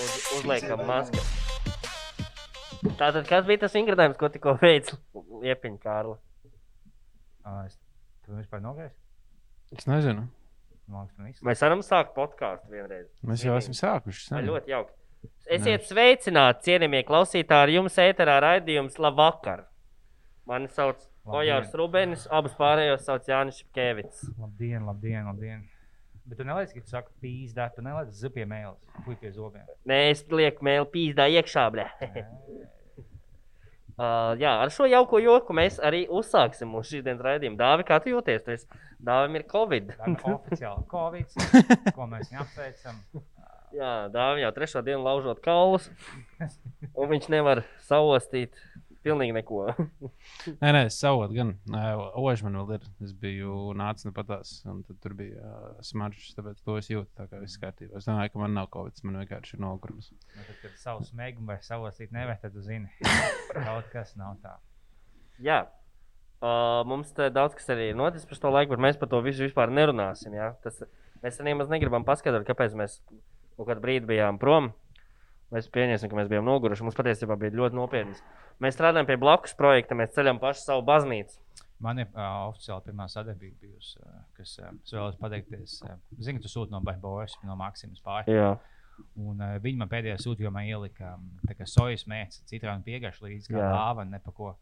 Uz, uzliekam masku. Tātad, kas bija tas ingredējums, ko tikko veids Liepiņa Kārla? Ā, es- Tu vispār nogājis? Es nezinu. Mēs varam sākt podkāstu vienreiz. Mēs jau esam sākuši. Sen. ļoti jauki. Esiet sveicināti, cienījamie klausītāji, ar jums ēterā raidījums Labvakar. Mani sauc Labdien. Ojārs Rubenis, abus pārējos sauc Jānis Šepkevits. Labdien, labdien, labdien. Bet tu nelaiž, ka tu saki pīzdā, tu nelaiž zupie mēlis, puj pie zobiem. Nē, es lieku mēlu pīzdā iekšā, blē. Uh, jā, ar šo jauko joku mēs arī uzsāksim mūsu šīsdienas raidījumu. Dāvi, kā tu jūties? Tu esi- Dāvim ir Covid. Ir oficiāli Covid, ko mēs viņam apsveicam. Jā, Dāvim jau trešo dienu laužot kaulus, un viņš nevar saostīt pilnīgi neko. Nē, nē, savot gan. Ožs man vēl ir. Es biju nācis no patās, un tad tur bija uh, smaržas, tāpēc to es jūtu. Tā kā viss kārtībā. Es domāju, ka man nav covid, man vienkārši ir nogurums. Nu, tad, kad savu smēķi vai savosīt nevar, tad tu zini, kaut kas nav tā. Jā. Uh, mums te daudz kas arī ir noticis par to laiku, bet mēs par to visu vispār nerunāsim. Jā. Tas, mēs arī nemaz negribam paskaidrot, kāpēc mēs kaut kādu brīdi bijām prom. Mēs pieņemsim, ka mēs bijām noguruši. Mums patiesībā bija ļoti nopietnas. Mēs strādājam pie blakus projekta, mēs ceļam pašu savu baznīcu. Man ir uh, oficiāli pirmā sadarbība bijusi, uh, kas uh, es vēlos pateikties. Uh, Zinu, ka tu sūti no Baibojas, no Maksimas pāri. Jā, Un uh, viņi man pēdējā sūtījumā ielika um, tā kā sojas mēslu, citronu piegašu līdzi, kā Jā. lāva, ne pa ko.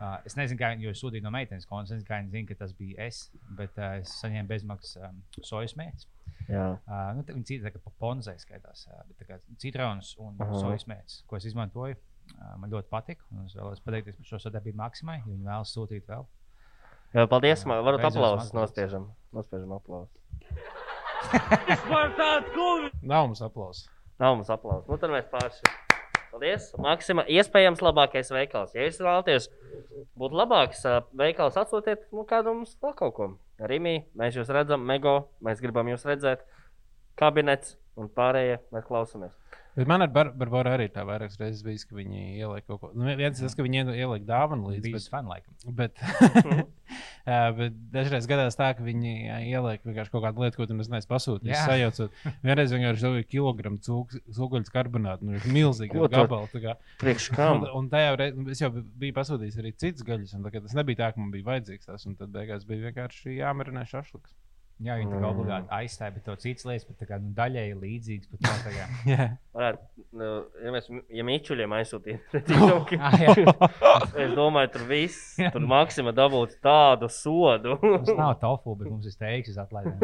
Uh, es nezinu, kā viņi to sūtīja no meitenes konta. Es nezinu, ka tas bija es, bet uh, es saņēmu bezmaksas um, sojas jā. Uh, nu, viņi cita tā kā ponzai skaitās, uh, bet kā citrons un Aha. sojas mēsls, ko es izmantoju. Uh, man ļoti patika. un Es vēlos pateikties par šo sadarbību Maksimai, jo viņi vēlas sūtīt vēl. jā paldies. Man varat mazliet. nospiežam. Nospiežam aplausus. Nav mums aplausa. Nav mums aplausus. Nu, tad mēs pārši. Paldies. Maksima, iespējams, labākais veikals. Ja jūs vēlaties būt labāks veikals, atsūtiet nu, kādu mums vēl kaut ko. Rīmī, mēs jūs redzam, Mego, mēs gribam jūs redzēt. Kabinets un pārējie mēs klausāmies. Bet man ar Bar Barbaru arī tā vairākas reizes bijis, ka viņi ielika kaut ko. Nu, viens ir tas, ka viņi ielika dāvanu līdzi. Bija Bet, fani laikam. bet, bet dažreiz gadās tā, ka viņi ieliek vienkārši kaut kādu lietu, ko tu neesi pasūtījis. Jā. Sajaucot. Vienreiz vienkārši dabūja kilogramu cūkuļu karbonātu. Nu, milzīgi Ko tu- gabalu. Priekš Un, kam? un tajā reizē es jau biju pasūtījis arī citas gaļas. un tā Tas nebija tā, ka man bija vajadzīgs tas. un Tad beigās bija vienkārši jāmarinē šašliks. Jā, viņi Mm. obligāti aizstāja, bet to citas lietas, bet kā nu, daļēji līdzīgas. Tā kā, Jā, Varētu, nu, ja mēs ja mīčuļiem aizsūtītu, ah, jā, es domāju, tur viss, tur Maksima dabūtu tādu sodu. mums nav tofu, bet mums ir steiks uz atlaidēm.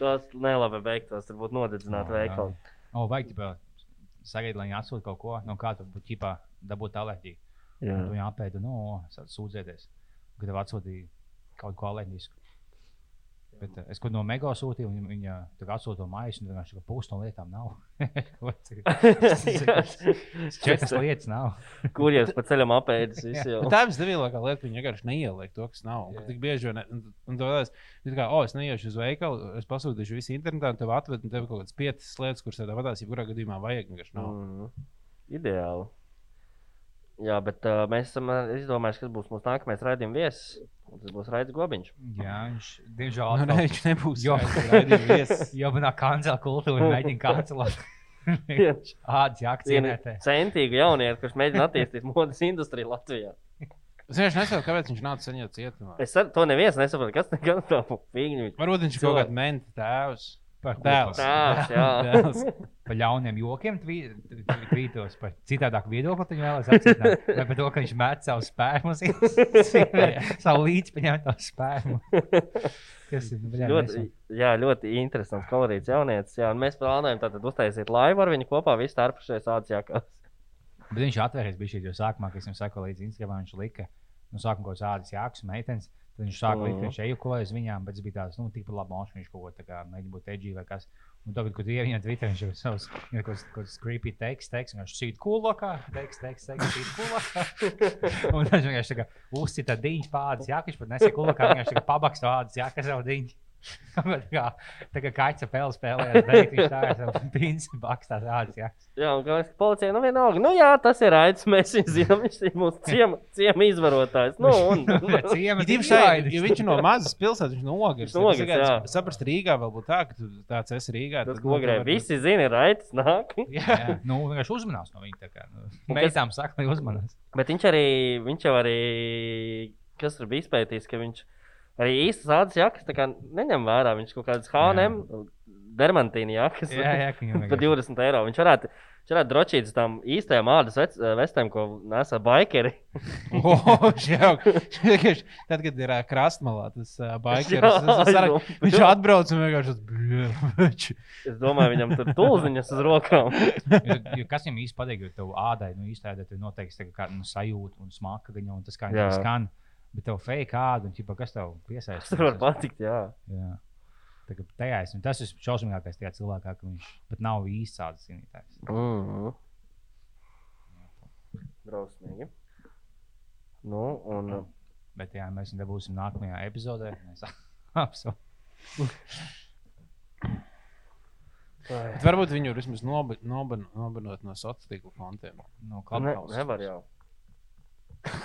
Tas nelabi beigtos, tur būtu nodedzināti O, jā. veikali. O, vajag ģipā, sagaidīt, lai viņi atsūta kaut ko, no kā tu būtu ģipā dabūt alerģiju. Jā. Tu viņu apēdi, nu, sūdzēties, ka tev atsūtīja kaut ko alerģisku. Bet uh, es kaut no mega sūtīju, un viņa atsūta to maisu, un vienkārši pusi no lietām nav. Ko Četras lietas nav. Kurjeris pa ceļam apēdis tā ir visdevilākā lieta, ka viņi vienkārši neieliek to, kas nav. Yeah. Tik bieži vien, un, un tādas, tā kā, oh, es neiešu uz veikalu, es pasūtīšu visu internetā, un tev atved, un tev kaut kādas piecas lietas, kuras tev patās, ja kurā gadījumā vajag, vienkārši nav. Mm, ideāli. Jā, bet uh, mēs esam izdomājuši, kas būs mūsu nākamais raidījuma viesis. Tas būs Raidis Gobiņš. Jā, viņš diemžēl Nu, ne, viņš nebūs. Jo. jau manā kancela kultūra mēģina kancelēt. Ādas jākcienētē. Viena centīga jaunieta, kurš mēģina attīstīt modes industriju Latvijā. Es vienkārši nesaprotu, kāpēc viņš nāca saņemt cietumā. Es to neviens nesaprotu, kas tā tā figņu. Varbūt viņš ir kaut kāds menta tēvs. Par. Dēls. Par ļauniem jokiem tvī- tvī- tvītos, par citādāku viedokli viņa vēlas apstiprināt. Vai par to, ka viņš met savu spēku, savu līdzpaņemto spēku. Kas ir Ļoti, jā, ļoti interesants, kolorīts jaunietis. Jā, mēs plānojam tātad uztaisīt laivu ar viņu kopā, visu starpušies ātrākās. Bet viņš atvērās bija šī, jo sākumā, kad es viņam saku līdz Instagram, viņš lika, nu, sākumā kaut kāds ādas jākas, meitenes. Tad viņš sāka likt, ka Mhm. viņš ejakulē uz viņām, bet tas bija tāds, nu, tikpat labi mošs, viņš kaut ko tā kā mēģina būt edgy vai kas. Un tagad, kad ievienot Twitter, viņš jau savus, viņam kaut kāds- creepy teksts, teksts, viņš sīt kulokā, teksts, teksts, teksts, sīt kulokā. Un viņš vienkārši tā kā uzcita diņš pādas jākas, pat nesaka kulokā, viņš tā kā pabaks to ādas jākas jau diņš. Tā kā, tā kā kaķa pēle spēlē, bet viņš tā ir principā bakstās ādas. Jā. Jā, un kā es policijai, nu vienalga, nu jā, tas ir raids, mēs viņu zinām, viņš ir mūsu ciema, ciema izvarotājs. Nu, un, Ciema divi šai, ja viņš ir no mazas pilsētas, viņš nogurs. Viņš nogurs, jā. Saprast, Rīgā vēl būtu tā, ka tu tāds esi Rīgā. tas, tad, ko nu, vari- visi zina, raids nāk. Jā, nu, vienkārši uzmanās no viņa. tā kā, Nu, meitām saka, lai uzmanās. Bet viņš arī, viņš jau arī, kas tur bija izpētījis, ka viņš arī īstas ādas jakas neņem vērā. Viņš kaut kādas H&M, dermantīna jakas Jā, jā, par vienkārši- 20 eiro. Viņš varētu, viņš varētu drošīt uz tām īstajām ādas vec- vestēm, ko nesa baikeri. O, žēl. Vienkārši Tad, kad ir ā, krastmalā, tas Jā, baigts. aizdomā. Viņš atbrauc un vienkārši tāds - Es domāju, viņam tur tulziņas uz rokām. Jo, jo kas viņam īsti patīk, jo tev ādai, nu, īstenībā noteikti kā, nu, sajūta un smaka viņa, un tas kā Jā. viņa skan. Bet tev fake āda, un ķipa, kas tev piesaista? Tas var patikt, jā. Jā. Tā tajā es, un tas ir šausmīgākais tajā cilvēkā, ka viņš pat nav īsts ādas cīnītājs. Mm. Drausmīgi. Nu, un Bet jā, mēs viņu dabūsim nākamajā epizodē. Mēs apsolu. Bet varbūt viņu vismaz noba- noba- nobanot no sociālā tīkla kontiem. No ne, Clubhouse. nevar jau.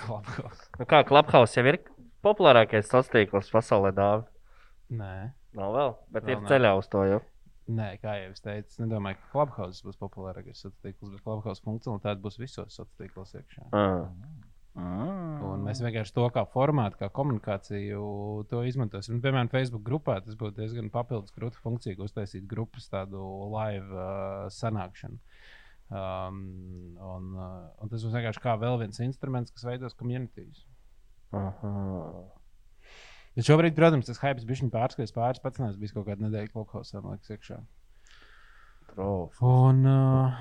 Clubhouse. Nu, kā Clubhouse jau ir populārākais tīkls pasaulē, dāvā. Nē, Nav vēl, bet Vēl ir nav. ceļā uz to jau. Nē kā jau es teicu, es nedomāju, ka Clubhouse būs populārākais sociālais tīkls, bet Clubhouse funkcionalitāte būs visos sociālos tīklos iekšā. Ah. Un mēs vienkārši to kā formātu, kā komunikāciju to izmantosim. Un, piemēram, Facebook grupā tas būtu diezgan papildus grūti funkcija, ka uztaisīt grupas tādu live uh, sanākšanu. Um, un, uh, un tas būs vienkārši kā vēl viens instruments, kas veidos komunitīs. Bet šobrīd, protams, tas hype bija pārskatījis pāris pats, nes bija kaut kāda nedēļa Clubhouse, man liekas, iekšā. Trof. Un, uh,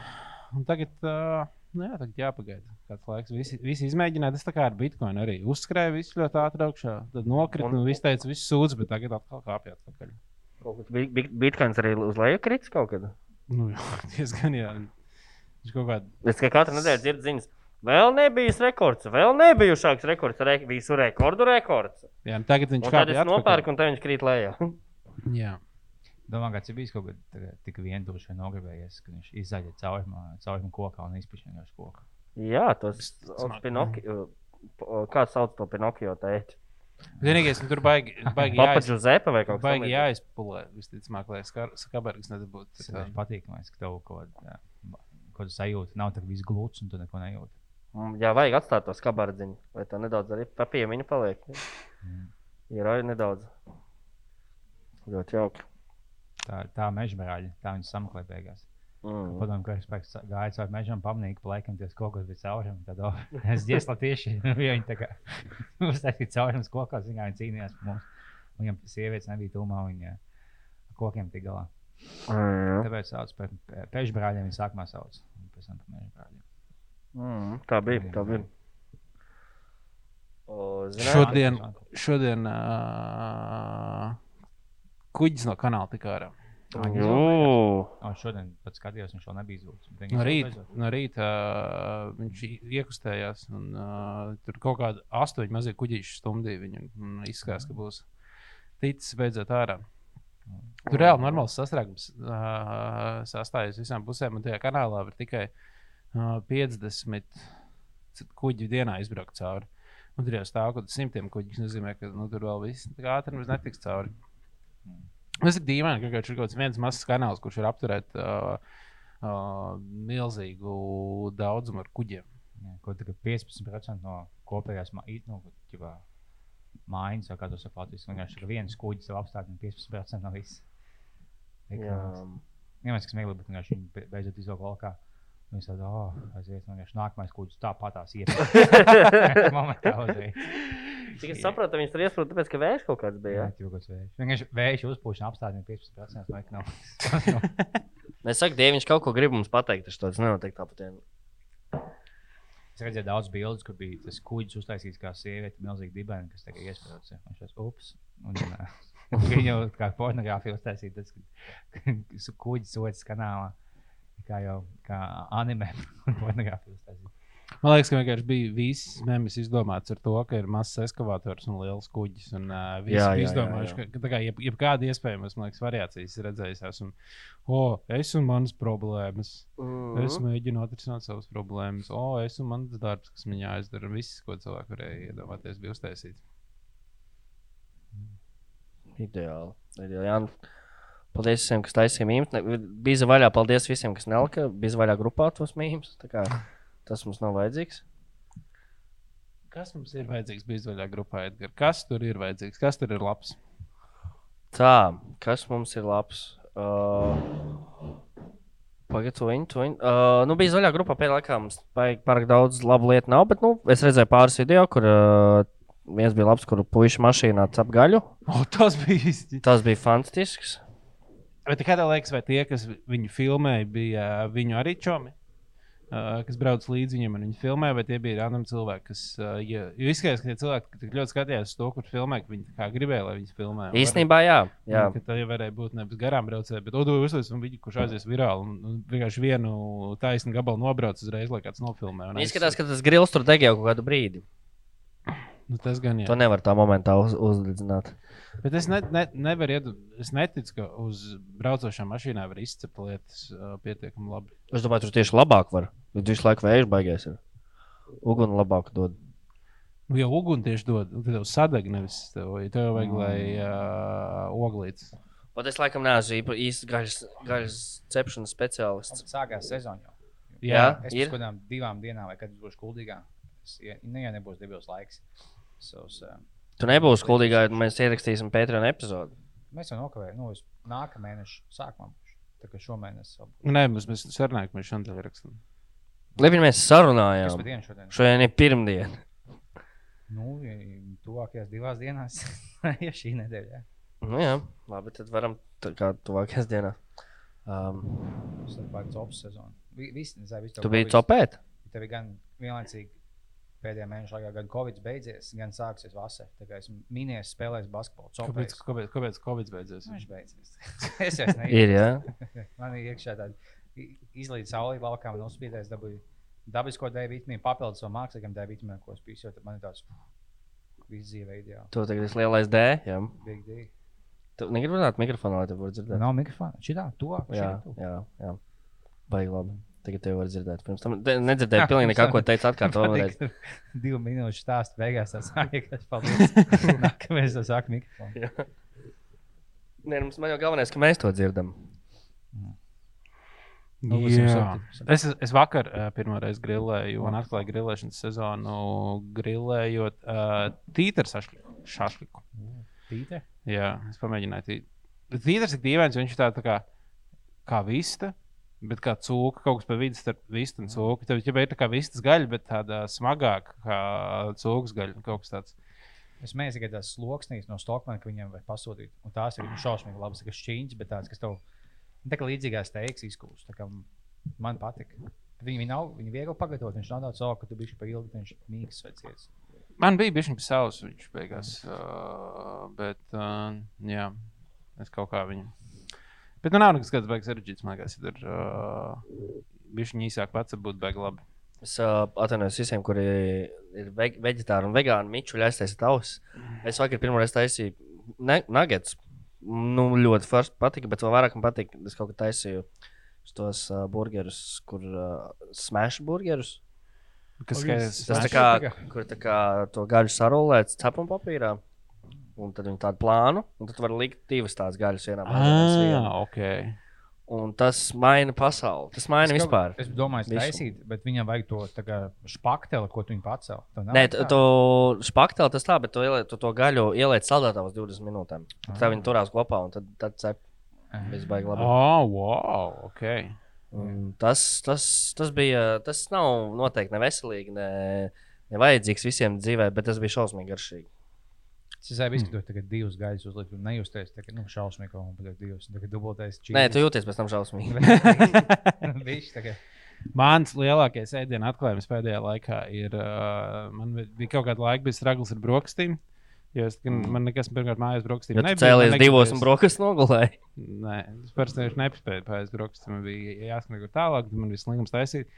un tagad, uh, nu jā, tagad jāpagaida kāds laiks. Visi, visi izmēģināja, tas tā kā ar Bitcoin arī uzskrēja visu ļoti ātri augšā. Tad nokrita Un- un, un viss teica, viss sūdz, bet tagad atkal kāpj atpakaļ. Bitcoins arī uz leju krits kaut kad. Nu, jā, diezgan jā. Viņš kaut kādā. Es kā katru nedēļu dzirdu ziņas. Vēl nebija rekords, vēl nebijušāks rekords, re, visu rekordu rekords. Jā, un tagad viņš Un tad kāpj es nopērku, un te viņš krīt lejā. Jā. Domā, kāds ir bijis kaut tā- tik vientuļš vai nogribējies, ka viņš izzaļa caurumā kokā un izpišķi vienkārši koku. Jā, tas ir Pinokio. Kāds sauc to Pinokio tēti? Vienīgais, ka tur baigi, baigi Papa jāiz, Giuseppe vai kaut kas baigi tamlīdzīgs? jāizpulē. Visticamāk, lai skar- skabargs nedabūtu. Tas kā- ir patīkamais, ka tev kaut kāda kaut kāda sajūta nav tā, ka viss glūts un tu neko nejūti. Mm, Jā, vajag atstāt to skabardziņu, lai tā nedaudz arī pa piemiņu paliek. Mm. Ir arī nedaudz. Ļoti jauki. Tā, tā meža brāļa, tā viņas sameklē beigās. Mm. Padomāju, ka spēks gāja cauri mežam, pamanīja, ka laikam tas kaut kas bija cauram. Tad oh, es dziesmu tieši viņi tā kā uztaisīja caurums kokā, zināja, viņi cīnījās par mums. Viņam sievietes nebija tūmā, viņa kokiem tik galā. Jā. Tāpēc sauc par pežu brāļiem, viņi sākumā sauc. un Pēc tam par meža brāļiem. Mm. Tā bija. Tā bija. O, zināt, Šodien, šodien uh, kuģis no kanāla tika ārā. O, šodien pat skatījos, viņš vēl nebija izlūgts. No rīta, no rīta uh, viņš iekustējās. Un, uh, tur kaut kāda astoņu mazie kuģīši stumdīja viņu. un Izskatās, ka būs ticis beidzot ārā. Tur reāli normāls sastrēgums uh, sastājas visām pusēm. Un tajā kanālā var tikai uh, 50 c- kuģi dienā izbraukt cauri. Un tur jau stāv kaut kāds simtiem kuģi. Tas nozīmē, ka nu, tur vēl viss ātri netiks cauri. Tas ir dīvaini, ka kāds- ir kaut kāds mazs kanāls, kurš ir apturēt uh, uh, milzīgu daudzumu ar kuģiem. Jā, Kaut kā 15% no kopējās ma- i- mājas, vai kā tas saprotams, vienkārši ir viens kuģis jau apstādina 15% no visas. Jā. Vienmēr, kas smieklīgi, bet vienkārši viņi be- beidzot izvilka laukā. Viņš tādu, oh, aiziet, vienkārši nākamais kuģis tāpatās iet. Momentā uzreiz. Cik es saprotu, viņš tur iesprūda, tāpēc, ka vējš kaut kāds bija. Jā, Ja? ķipa, kāds vējš. Vienkārši vējš uzpūšana apstādina 15% no ekonomikas. Es saku, Dievi, viņš kaut ko grib mums pateikt. Tas tāds nenotiek tāpat. Es redzēju daudz bildes, kur bija tas kuģis uztaisīts kā sieviete, milzīgi dibeni, kas tagad iesprūdus. Viņš tas ups. Un, uh, Viņa jau kā pornogrāfija uztaisīja, tas kuģis otrs kanālā. Kā jau kā anime un pornogrāfija uztaisīja. Man liekas, ka vienkārši bija viss memes izdomāts ar to, ka ir mazs eskavators un liels kuģis. Un uh, visi Jā, jā, jā, izdomājuši, jā. ka, ka kā jeb, jebkāda iespējama, man liekas, variācijas ir redzējis. Esmu, o, es un manas problēmas. Mm Es mēģinu atrisināt savas problēmas. O, es un mans darbs, kas man jāizdara. Viss, ko cilvēki varēja iedomāties, bija uztaisīts. Ideāli. Ideāli. Jā, paldies visiem, kas taisīja mīmīmus. Bija vaļā, paldies visiem, kas nelika. Bija vaļā grupā tos mīmīmus. Tas mums nav vajadzīgs. Kas mums ir vajadzīgs bizvaļā grupā, Edgars? Kas tur ir vajadzīgs? Kas tur ir labs? Tā, kas mums ir labs? Uh, Pagaidiet. To viņi. Uh, nu, bija zaļā grupā pēdējā laikā. Mums pārāk daudz labu lietu nav, bet nu, es redzēju pāris video, kur uh, viens bija labs, kur puikas mašīnā cep gaļu. O, tas bija īsti. Tas bija fantastisks. Bet kā tev liekas, vai tie, kas viņu filmēja, bija ā, viņu arī čomi? Uh, kas brauc līdzi viņam un viņa filmē, vai tie bija random cilvēki, kas. Uh, ja, jo izskatās, ka tie cilvēki tik ļoti skatījās to, kur filmē, ka viņi gribēja, lai viņi filmē. un Īstenībā, jā. jā. Ka tā jau varēja būt nevis garām braucēji, bet Udu uzlicis un viņi, kurš aizies virāli un, un vienkārši vienu taisnu gabalu nobrauc uzreiz, lai kāds nofilmē. un Izskatās, ka tas grils tur deg jau kādu brīdi. Nu, tas gan jā. To nevar tā momentā uz, uzlidzināt. Bet es, ne, ne, nevaru ied... es neticu, ka uz braucošām mašīnām var izcept lietas uh, pietiekami labi. Es domāju, tur tieši labāk var. Jo visu laiku vējš baigās. ir. Uguni labāk dod. Nu, jau uguni tieši dod, nu, tad tev sadeg nevis tev, ja tev vajag, lai uh, oglīts. Pat es laikam neesmu īsts gaļas, gaļas cepšanas speciālists. Sākās sezona jau. Jā, Es ir. pēc kādām divām dienām, vai kad es būšu kuldīgā, es, ja, ne, ja nebūs debils laiks. Savs, uh, Tu nebūsi kuldīgā, ja mēs ierakstīsim Patreon epizodi. mēs jau nokavējām, nu, uz nākamā mēneša sākumā. Tā kā šomēnes vēl. Nē, mēs, mēs sarunājam, ka mēs šodien rakstām. Labi, mēs Kas sarunājām. pa dienu šodien? Šodien ir pirmdiena. Nu, tuvākajās divās dienās, ja šī nedēļa. Nu, jā, labi, tad varam tā kā tuvākajās dienās. Um, Tas ir pārāk ops sezona. Vi- Visi, nezinu, visi tev tu biji copēt? Tev ir gan vienlaicīgi pēdējā mēneša laikā, gan Covid beidzies, gan sāksies vasarā. Tā kā esmu mīnījis spēlēt basketbolu. Kāpēc, kāpēc, kāpēc Covid beidzies? Viņš beidzies. es jau jā. Man ir iekšā tāda izlīdz saulē, laukā man uzspīdēs, dabūju dabisko D vitamīnu, papildus vēl mākslīgam D vitamīnu, ko es pīsu. jo tad Man ir tāds viss dzīve ideāli. Tu tagad esi lielais D. Jā. Big D. Tu negribi runāt mikrofonā, lai te būtu dzirdēt. Nav mikrofona. Šitā, to. Jā, jā, jā. Baigi labi. Tagad tev var dzirdēt. Pirms tam nedzirdēju pilnīgi nekā, ko teicu atkārtot vēlreiz. Divu minūšu stāstu beigās tas sākās. Paldies. Nākamais tas sāk mikrofonu. Nē, nu, mums man jau galvenais, ka mēs to dzirdam. Nu. Es, es vakar uh, pirmo reizi grilēju un atklāju grilēšanas sezonu, grilējot uh, sašliku. šašliku. Pīte? Jā, es pamēģināju tīt. Bet tīters ir dīvains, viņš tā, tā kā, kā vista. Bet kā cūka, kaut kas pa vidu starp vistu un cūku. Tev jau ir tā kā vistas gaļa, bet tāda smagāka kā cūkas gaļa. Kaut kas tāds. Es mēģināju tikai tās sloksnīs no Stokmana, ka viņiem vajag pasūtīt. Un tās ir viņu šausmīgi labas, kas šķīņas, bet tādas, kas tev nu, tā kā līdzīgās teiks izkūst. Man patīk. Viņi, viņi nav, viņi viegli pagatavot. Viņš nav tāds, oh, ka tu biji pa ilgi, viņš mīgs vecais. Man bija bijis pie savas, viņš beigās. Uh, bet, uh, jā, es kaut kā viņu. Bet nu nav nekas tāds baigs sarežģīts. Man liekas, ir uh, bijis īsāk pats, būtu baigi labi. Es uh, atvainojos visiem, kuri ir ve vegetāri un vegāni. Mičuļi aiztaisīt ausis. Es vakar pirmo reizi taisīju nuggets. Nu, ļoti forši patika, bet vēl vairāk man patika. Es kaut kā taisīju tos uh, burgerus, kur uh, smash burgerus. Kas jūs- Tas tā kā, kur tā kā to gaļu sarūlēts cepuma papīrā. Un tad viņi tādu plānu, un tad var likt divas tādas gaļas vienā mazā Ah, ok. Un tas maina pasauli. Tas maina Es vispār. Es domāju, Visu. taisīt, bet viņam vajag to kā špakteli, ko tu viņu pacēl. Tev nav Nē, tā? tu spaktēli tas tā, bet tu, ieliec, tu to gaļu ieliec saldētā uz 20 minūtēm. Tā viņi turās kopā un tad, tad cep. Viss baigi labi. Oh, wow, ok. Un Tas, tas, tas bija, tas nav noteikti neveselīgi, ne, nevajadzīgs visiem dzīvē, bet tas bija šausmīgi garšīgi. Es jau izskatos, ka divas gaļas uzlikt, un nejusties, tā kā nu, šausmīgi, ka man patīk divas. Kā dubultais čīlis. Nē, tu jūties pēc tam šausmīgi. Mans lielākais ēdienu atklājums pēdējā laikā ir. Uh, man bija kaut kāda laika, bija stragls ar brokastīm. Jo es, mm. Man nekas pirmkārt mājās brokastīm Ja nebija. cēlies divos un negribējās- brokas nogulēji. Nē, es parasti nevienu nespēju pāriest brokastī. Man bija kur tālāk, tad man bija slinkums taisīt.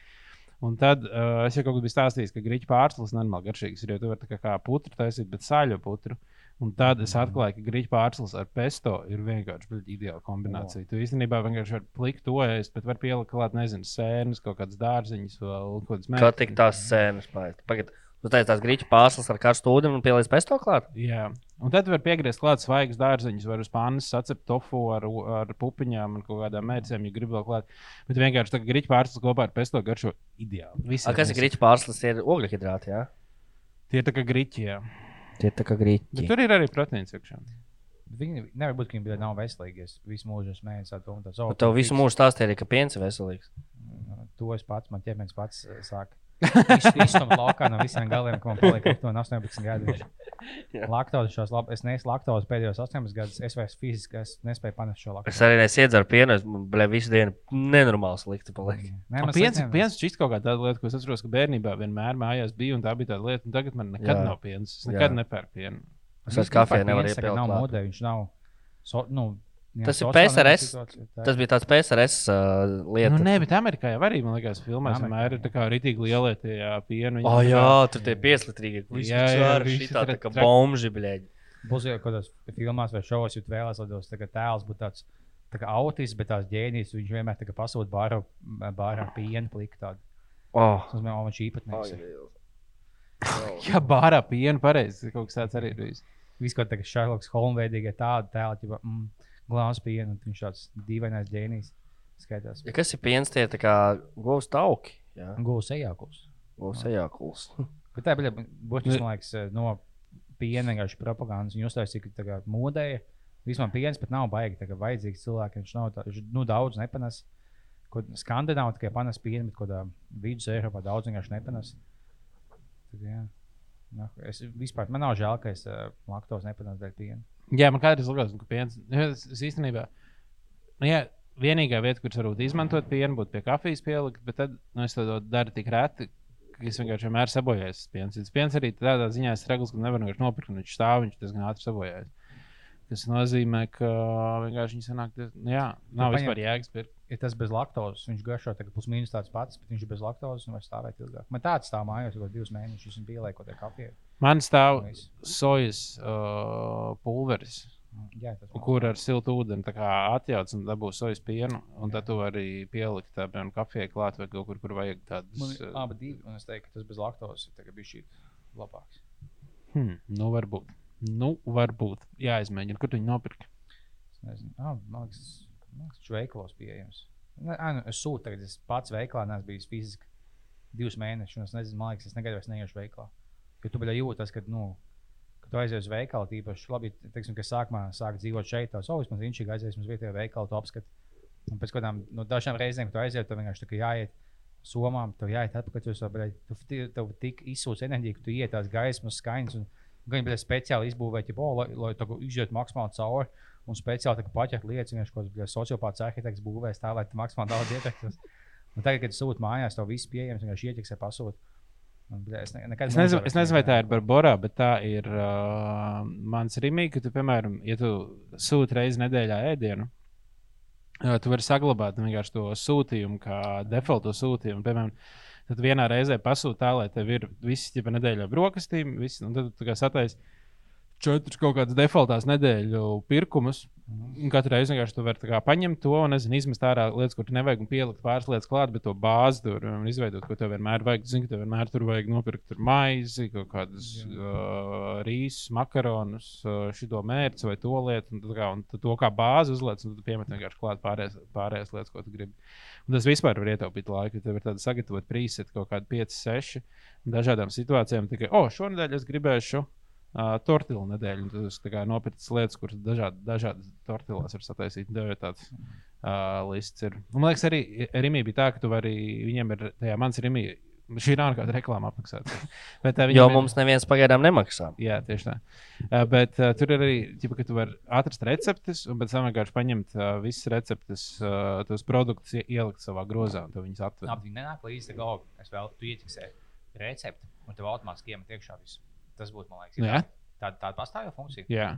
Un tad uh, es jau kaut kad biju stāstījis, ka grīķu pārslas normāli garšīgas ir, jo tu vari kā, kā putru taisīt, bet sāļo putru. Un tad es atklāju, ka grīķu pārslas ar pesto ir vienkārši ideāla kombinācija. Tu īstenībā vienkārši vari plikt to ēst, bet var pielikt klāt, nezinu, sēnes, kaut kādas dārziņas vai kaut kādas Kā tik tās sēnes paiet. Pagad, tu teici tās grīķu pārslas ar karstu ūdeni un pieliec pesto klāt? Jā, un tad var piegriezt klāt svaigas dārziņus, var uz pannas sacept tofu ar, ar pupiņām un kaut kādām mērcēm, ja grib vēl klāt. Bet vienkārši tā grīķu pārslas kopā ar pesto garšo ideāli. Visi A, kas ir grīķu pārslas? Ir ogļhidrāti, jā? Tie ir tā kā grīķi, jā. Tie ir tā kā Bet grīķi. tur ir arī proteīns iekšā. Viņi nevar būt, ka viņi nav veselīgi. Es visu mūžu esmu mēģinājis to Tev visu mūžu stāstīja, ka piens ir veselīgs. To es pats, man ķermenis pats eh, sāk. Izstum laukā no visiem galiem, ka man paliek aptuveni 18 gadi. Laktozi šos labi. Es nesu laktozi pēdējos 18 gadus. Es vairs fiziski es nespēju panest šo Es laktozi. arī nesiedzaru pienu, es blē, visu dienu nenormāli slikti paliek. Nē, Man man piens, slikti- piens šķiet kaut kā tāda lieta, ko es atceros, ka bērnībā vienmēr mājās bija, un tā bija tāda lieta, un tagad man nekad Jā. nav piens. Es nekad nepērku pienu. Es vairs kafiju nevaru iepilkt. Nav modē, viņš nav. So, nu, jā, Tas ir PSRS. tā Tas bija tāds PSRS uh, lieta. Nu, nē, bet Amerikā jau arī, man liekas, filmās vienmēr ir tā kā rītīgi lielie tie jā, pieni. Viņi Oh, tā kā- jā, tur tie pieslitrīgi. Jā, jā, visi šitā tā kā bomži, blēģi. Būs jau kādos filmās vai šovos, jūs vēlaties, lai tas tēls būtu tāds tā kā autisms, bet tās ģēnijas viņš vienmēr tā kā pasūta bārā, bārā piena plika. Tādu. Oh. Tas man viņš īpatnējs. Jā, bārā pienu pareizi. Kaut kas tāds arī ir bijis. Viss kaut kā Šarloks Holmveidīgie tādi tēli, tipo, mm, glāzes piena, un viņš tāds dīvainais ģēnijs skaitās. Ja kas ir piens, tie tā kā govs tauki. Jā, Gūs ejākos. govs ejākuls. Bet tā bija būtiski, Ne- man liekas, no piena vienkārši propagandas. Viņi uztaisīja, ka tā kā modēja. Vispār piens pat nav baigi, tā kā vajadzīgs cilvēkiem. Viņš nav tā, viņš nu, daudz nepanes. Ko Skandināvā tikai panes pienu, bet kādā vidus Eiropā daudz vienkārši nepanes. Tad, jā. Es vispār, man nav žēl, ka es uh, laktos nepanesu dēļ piena. Jā, man kādreiz likās, ka piens. jā, Es, es īstenībā. Nu, jā, vienīgā vieta, kur es varu izmantot pienu, būtu pie kafijas pielikt, bet tad nu, es to daru tik reti. Es vienkārši vienmēr sabojāju tas piens. Tas piens arī tādā ziņā ir regls, ka nevar vienkārši nopirkt. un Viņš stāv, viņš diezgan ātri sabojājas. Tas nozīmē, ka vienkārši viņi sanāk, ka nu, jā, nav paņem- vispār jēgas pirkt. Ja tas bez laktozes, viņš garšo tagad plus mīnus tāds pats, bet viņš ir bez laktozes un var stāvēt ilgāk. Man tāds stāv mājās, jau divus mēnešus, un pielieku kaut kādu kafiju. Man stāv sojas uh, pulveris, Jā, tas kur ar siltu ūdeni atjauc un dabū sojas pienu. Un tad tu vari pielikt piemēram, kafijai klāt vai kaut kur, kur vajag ir abi divi, un es teiktu, ka tas bez laktozes ir bijis šī labāks. Hmm, nu, varbūt. Nu, varbūt. Jā, izmēģinu, kur tu viņu nopirkt. Es nezinu, ah, man liekas, liekas, viņš veikalos pieejams. Ā, nu, es sūtu, tagad es pats veikalā neesmu bijis fiziski divus mēnešus, un es nezinu, man liekas, es negaidu vairs neiešu veikalā. Jo tu biji jūtas, ka, nu, kad tu aizies uz veikalu, tīpaši labi, teiksim, ka sākumā sāk dzīvot šeit, tas jau vismaz viņš ir aizies uz vietējo veikalu, tu apskati. Un pēc kādām nu, dažām reizēm, kad tu aizies, tu vienkārši tā kā jāiet. Somām tev jāiet atpakaļ, bļaļ, tu, tu, tev tik izsūc enerģiju, ka tu iet tās gaismas, skaņas. Un, Gan bija speciāli izbūvēti, ja, lai, lai tā izjūtu maksimāli cauri. Un speciāli paķert lietas, vienkārši kaut kāds sociopāts arhitekts būvēs tā, lai tu maksimāli daudz ietekmēs. Tagad, kad sūta mājās, tev viss pieejams, vienkārši ieķeksē pasūta. Bļa, Es, ne, Es nezinu, es nezinu, vai tā ir. Barbara, bet tā ir uh, mans rīmīgs, ka tu, piemēram, ja tu sūti reizi nedēļā ēdienu, uh, tu vari saglabāt to sūtījumu, kā defaultu sūtījumu. Piemēram, tad vienā reizē pasūti tā, lai tev ir visi ģipa nedēļā brokastīm, visi, un tad tu kā sataisi četrus kaut kādus defaultās nedēļu pirkumus. Katru reizi vienkārši tu vari paņemt to un nezinu, izmest ārā lietas, kur tu nevajag un pielikt pāris lietas klāt, bet to bāzi tur izveidot, ko tev vienmēr vajag. Zini, ka tev vienmēr tur vajag nopirkt tur maizi, kaut kādus uh, rīsus, makaronus, uh, šito mērķi vai to lietu. Un, kā, un to kā bāzi uzliec, un tad piemet vienkārši klāt pārējās, pārējās lietas, ko tu gribi. Un tas vispār var ietaupīt laiku. ja Tev ir tāda sagatavota preset, kaut kāda 5, 6 dažādām situācijām. Tikai, oh, šonadēļ es gribēšu uh, tortilu nedēļu. un Tad es kā nopirku lietas, kuras dažādi, dažādas tortilās var sataisīt. Tev jau tāds uh, lists ir. Un, man liekas, arī Rimī bija tā, ka tu vari, viņiem ir tajā mans Rimī. Šī nav nekāda reklāma apmaksāta. Bet, uh, Jo viņiem ir- mums neviens pagaidām nemaksā. Jā, tieši tā. Uh, bet uh, tur ir arī, ķipa, ka tu vari atrast receptes, un pēc tam vienkārši paņemt uh, visas receptes, uh, tos produktus, ie- ielikt savā grozā, un tu viņus atved. Nā, viņi nenāk līdzi tā galva. Es vēl tu ieķeksē recepti, un tev automātiski iemet iekšā visu. Tas būtu, man liekas, Nu jā. tāda, tāda pastāvīga funkcija. Jā,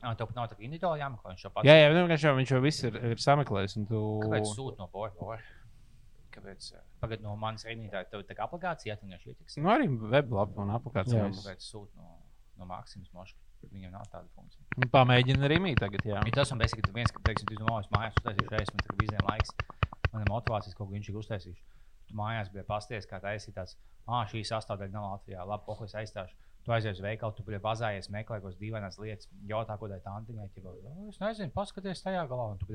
Ah, tev nav tā kā individuāli jāmeklē, viņš jau pats. jā, jā nu, vienkārši jau, viņš jau viss ir, ir sameklējis. Tu... Kāpēc sūta no poļa? Kāpēc? ā, Pagad no manas rēmītāja, tev tā kā aplikācija atvienoši ietiks. Nu, arī weblapa un aplikācijām. Kāpēc sūt no, no Maksimas moškas? Viņam nav tāda funkcija. Nu, Pamēģini arī mīt tagad, jā. Ja tas man beigas, ka viens, ka, teiksim, tu malas mājās uztaisīšu reizes, man tagad bija laiks, man ir motivācijas kaut ko viņš ir uztaisījis. Tu mājās bija pasties, kā taisīt tāds, ah, šī sastāvdaļa nav Latvijā, labi, es aizstāšu. Tu aizies uz veikalu, tu bazājies, meklē kaut kādas dīvainas lietas, jautā, ko tai tantiņai, ja es nezinu, paskaties tajā galā, un tu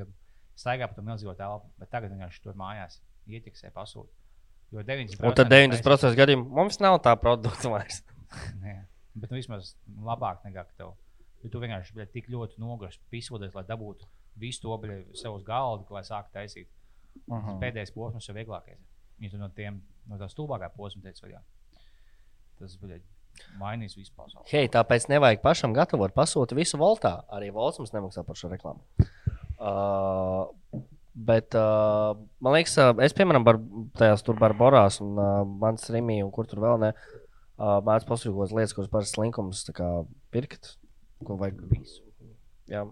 staigā pa to milzīgo telpu, bet tagad vienkārši tur mājās ietiksē pasūta. Jo 90%. Un tad 90% gadījumu mums nav tā produkta vairs. Nē, bet nu, vismaz labāk nekā ka tev. Jo tu vienkārši biji tik ļoti noguris, pisoties, lai dabūtu visu to bļa, sev uz galda, lai sāktu taisīt. Uh -huh. Pēdējais posms ir vieglākais. Tu no tiem no tā stulbākā posma teici, vaļā. Tas bija mainījis visu pasauli. Hei, tāpēc nevajag pašam gatavot pasūtīt visu voltā. Arī valsts mums nemaksā par šo reklāmu. Uh, bet uh, man liekas, uh, es piemēram bar, tajās tur barborās un uh, mans rimī un kur tur vēl ne. Uh, Mēdz pasūtīt lietas, kuras parasti slinkums kā pirkt, ko vajag visu. Jā.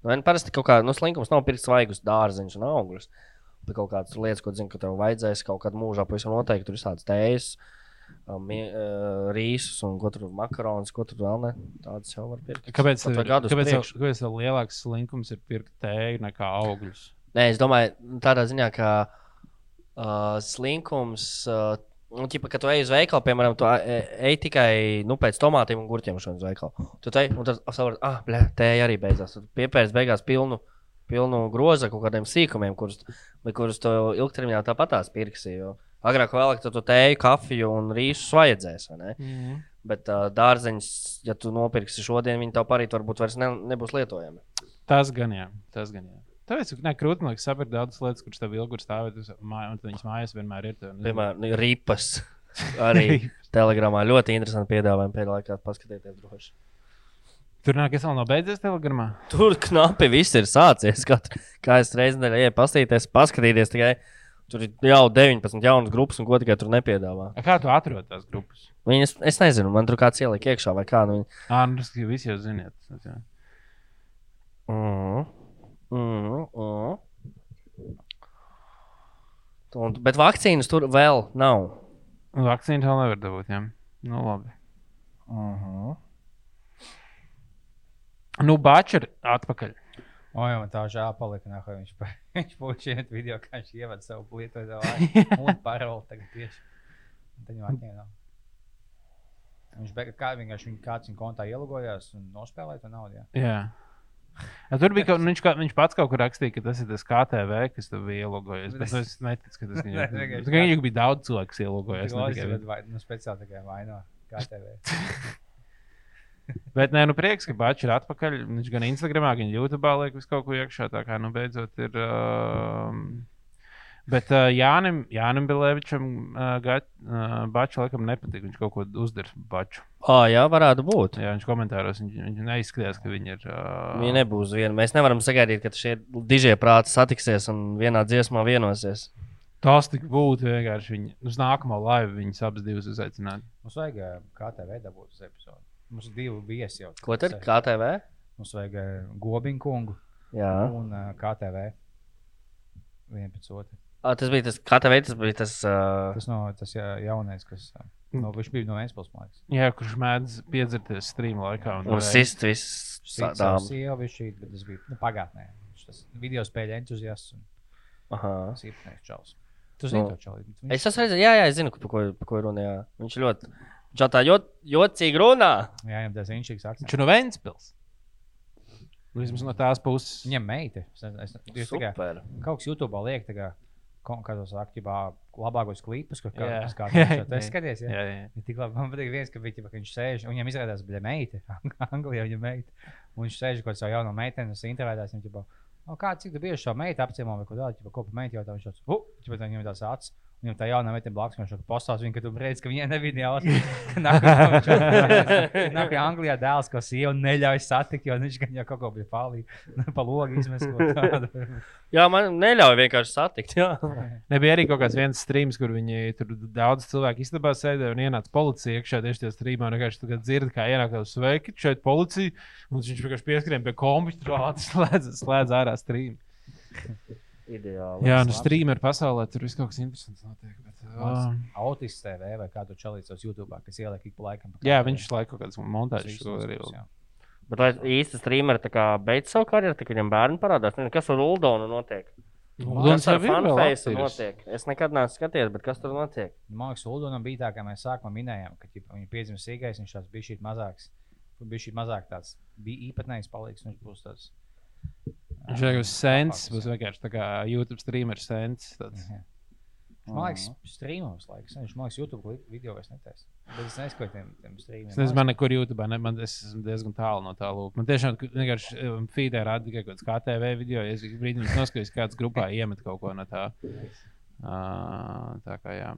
Nu, parasti kaut kā, nu, slinkums nav pirkt svaigus dārzeņus un augļus. Bet kaut kādas lietas, ko zinu, ka tev vajadzēs kaut kādā mūžā, pavisam noteikti tur ir tādas tējas, uh, rīsus un tur makaronus, ko tur vēl ne. Tādas jau var pirkt. Kāpēc tev, vēl gadus kāpēc, priekš. kāpēc tev lielāks slinkums ir pirkt tēju nekā augļus? Nē, es domāju, tādā ziņā, ka uh, slinkums, uh, nu, ķipa, kad tu ej uz veikalu, piemēram, tu ej, tikai nu, pēc tomātiem un gurķiem uz veikalu. Tu te tad saproti, ah, blē, tēja arī beidzās. Tu piepērsi beigās pilnu, pilnu grozu kaut kādiem sīkumiem, kurus, kurus tu ilgtermiņā tāpatās pirksi. Jo agrāk vai vēlāk tu tēju, kafiju un rīsus vajadzēs. Mm. Bet uh, dārzeņus, ja tu nopirksi šodien, viņi tev parīt varbūt vairs ne, nebūs lietojami. Tas gan jā. Tas gan jā. Tāpēc, krūtis, man liekas, saprast daudzas lietas, kuras tev ilgi ir stāvēt un viņas mājās vienmēr ir. Piemēram, nu, ripas. Arī telegramā ļoti interesanti piedāvājumi pēdējā laikā. Paskatieties, droši. Tur nāk, es vēl nav beidzies telegramā. Tur knapi viss ir sācies. Katru, kā es reizē nedēļā pastīties, paskatīties tikai. Tur ir jau 19 jaunas grupas, un ko tikai tur nepiedāvā. A, Kā tu atrod tās grupas? Viņas, es nezinu, man tur kāds ielika iekšā vai kā. Nu, viņi... Ah, nu, tas jau visi jau ziniet. Mm, mm, mm. Un, bet vakcīnas tur vēl nav. Un Vakcīnu vēl nevar dabūt. Jā. Nu, labi. Uh -huh. Nu, Bāķis ir atpakaļ. O, jā, man tā žēl palika. Nā, viņš pa- viņš pušķiet video, kā viņš ievada savu lietotāju un paroli tagad tieši. Tad viņam atņēma. Viņš beigās kā vienkārši viņa kāds viņa kontā ielogojās un nospēlēja to naudu. Jā. Jā. Ja, tur bija kaut, nu, viņš, kā, viņš pats kaut kur rakstīja, ka tas ir tas KTV, kas tur bija ielogojies. Bet es neticu, ka tas vienkārši Tikai viņam bija daudz cilvēku, kas ir viņš. nu, speciāli tikai vaino KTV. Bet nē, nu prieks, ka Bāķis ir atpakaļ. Viņš gan Instagramā, gan YouTube liek visu kaut ko iekšā. Tā kā nu beidzot ir. Um, bet uh, Jānim, Jānim Bilēvičam uh, uh, Bāķis laikam nepatīk. Viņš kaut ko uzdara Bāķu. Ah, jā, varētu būt. Jā, viņš komentāros viņš, viņš neizskatījās, ka viņi ir. Uh, Viņa nebūs viena. Mēs nevaram sagaidīt, ka šie dižie prāti satiksies un vienā dziesmā vienosies. Tas tik būtu vienkārši. Viņi, uz nākamo laivu viņas abas divas uzaicināt. Mums vajag ā, KTV dabūt uz epizodi. Mums ir divi viesi jau. Ko tad? KTV? Mums vajag ā, Gobiņu kungu Jā. un ā, KTV. Vienu pēc otra. Ah, tas bija tas KTV, tas bija tas. Uh, Tas, no, tas jā, jaunais, kas ā, no, viņš bija no man liekas. Jā, kurš mēdz piedzerties stream laikā. un varēja- sist viss tādām. sieva bija šī, bet tas bija nu, pagātnē. Viņš tas video spēļu entuziasts un Aha. tas īpašais čels. Tu zini Nu, to čeli? Es esmu redzējis, jā, jā, es zinu, par ko, par ko ir runa. Jā. Viņš ļoti. Viņš tā jot, jocīgi runā. Jā, viņam tas inšīgs akcents. Viņš ir no Vēncpils. Nu, Vismaz no tās puses. Viņam meita. Es, es, es, tikai, kaut kas YouTube liek, tā kā, kādos aktīvā labākos klipus, ko Jā. kā, kā Jā. tas skaties. Jā. Jā, jā. Ja tik labi, man patīk viens, ka, viņa, ka viņš sēž, un viņam izrādās, viņa meita, Anglijā viņa meita. Un viņš sēž kaut kādā jaunā meitenē, un intervētās viņam, kā cik tu bieži šo meitu apciemo vai ko tādu, ģipa, ko pa meitu jautā, viņš tāds, uh, viņam tāds acis. Viņam tā jaunā meitene blakus, viņš jau pastāsta, viņa, ka tu redz, ka viņai nebija jāsaka. Nāk pie Anglijā dēls, ko sieva neļauj satikt, jo viņš gan jau kaut ko bija palī, pa logu izmest. Jā, man neļauj vienkārši satikt. Jā. Nebija arī kaut kāds viens streams, kur viņi tur daudz cilvēku istabā sēdēja un ienāca policija iekšā tieši tajā streamā. un Vienkārši tagad dzird, kā ienāk uz sveiki, šeit policija. Un viņš vienkārši pieskrien pie kompjutora, ātri slēdz, slēdz ārā streamu. Ideāli. Jā, nu labs. streameru pasaulē tur viss kaut kas interesants notiek. Bet, uh, Autists TV vai kādu čalītos YouTube, kas ieliek ik pa laikam. pa jā, viņš laiku kaut kādas montāžas to arī jā. Bet lai īsti streameri tā kā beidz savu karjeru, tad viņam bērni parādās. Nezinu, kas ar Uldonu notiek? Uldons jau ir aktīvs. notiek? Es nekad neesmu skatījies, bet kas tur notiek? Man liekas, Uldonam bija tā, kā mēs sākumā minējām, ka ķipa, viņa piedzima sīkais, viņš tāds bija šī mazāks. Bija šī mazāk tāds, bija īpatnējs paliks, viņš būs tāds. Viņš ir sens, būs vienkārši tā kā YouTube streameris sens. Jā. Man liekas, strīmos laiks. Viņš man liekas, YouTube video vairs netaisa. Bet es neskaidroju tiem, tiem strīmiem. Es nezinu, man nekur YouTube, ne, man es esmu diezgan tālu no tā lūk. Man tiešām vienkārši um, feedē rāda tikai kaut kāds KTV video. Es brīdī noskatījos, kāds grupā iemet kaut ko no tā. Uh, tā kā jā.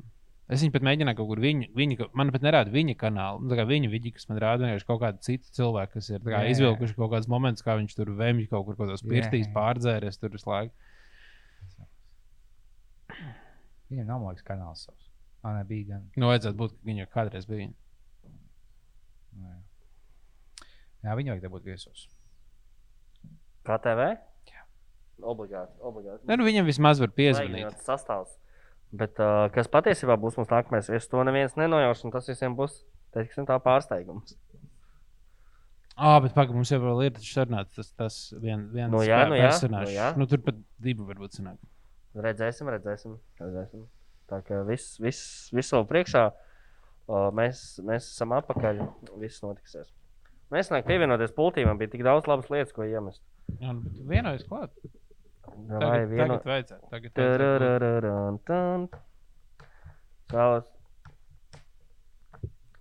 Es viņu pat mēģināju kaut kur viņa, viņa man pat nerāda viņa kanālu. Nu, tā kā viņa vidi, kas man rāda vienkārši kaut kādu citu cilvēku, kas ir tā kā Jā, jā. izvilkuši kaut kādus momentus, kā viņš tur vemj kaut kur kaut kādos Jā, pirtīs jā. pārdzēries tur visu laiku. Viņam nav, liekas, kanāls savs. Man nebija gan. Nu, vajadzētu būt, ka viņa kādreiz bija. Nu, Jā, jā viņu vajag dabūt viesos. Kā TV? Obligāti. obligāti. Ne, nu, viņam vismaz var piezvanīt. Vajag sastāvs. Bet uh, kas patiesībā būs mums nākamais viesis, to neviens nenojauš, un tas visiem būs teiksim, tā pārsteigums. Ah, bet pagaidi, mums jau ir tas sarunāts, tas, tas vien, viens Nu jā, nu jā, personāžs. nu jā. Nu, tur pat divi varbūt sanāk. Redzēsim, redzēsim. redzēsim. Tā kā viss, viss, viss vēl priekšā. O, mēs, mēs esam atpakaļ. Viss notiksies. Mēs nākam pievienoties pultīm. Bija tik daudz labas lietas, ko iemest. Jā, nu, bet vienojas klāt. Vai vieno... tagad vajadzētu. Tagad vajadzētu. Vēlos.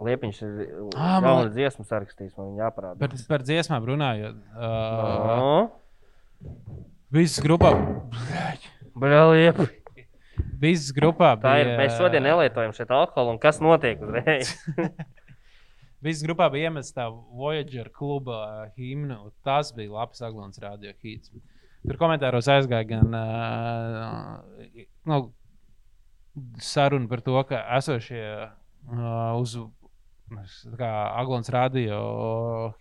Liepiņš ir Ā, man dziesmu sarakstījis. Man jāparāda. Par, par dziesmām runājot. Uh, No. Visas grupā. Liepa. Visas grupā Tā ir. bija. Mēs šodien nelietojam šeit alkoholu. Un kas notiek uzreiz? Visas grupā bija iemests tā Voyager kluba himna. un Tas bija labs Aglons radio hīts. Tur komentāros aizgāja gan uh, nu, saruna par to, ka esošie uh, uz Aglons radio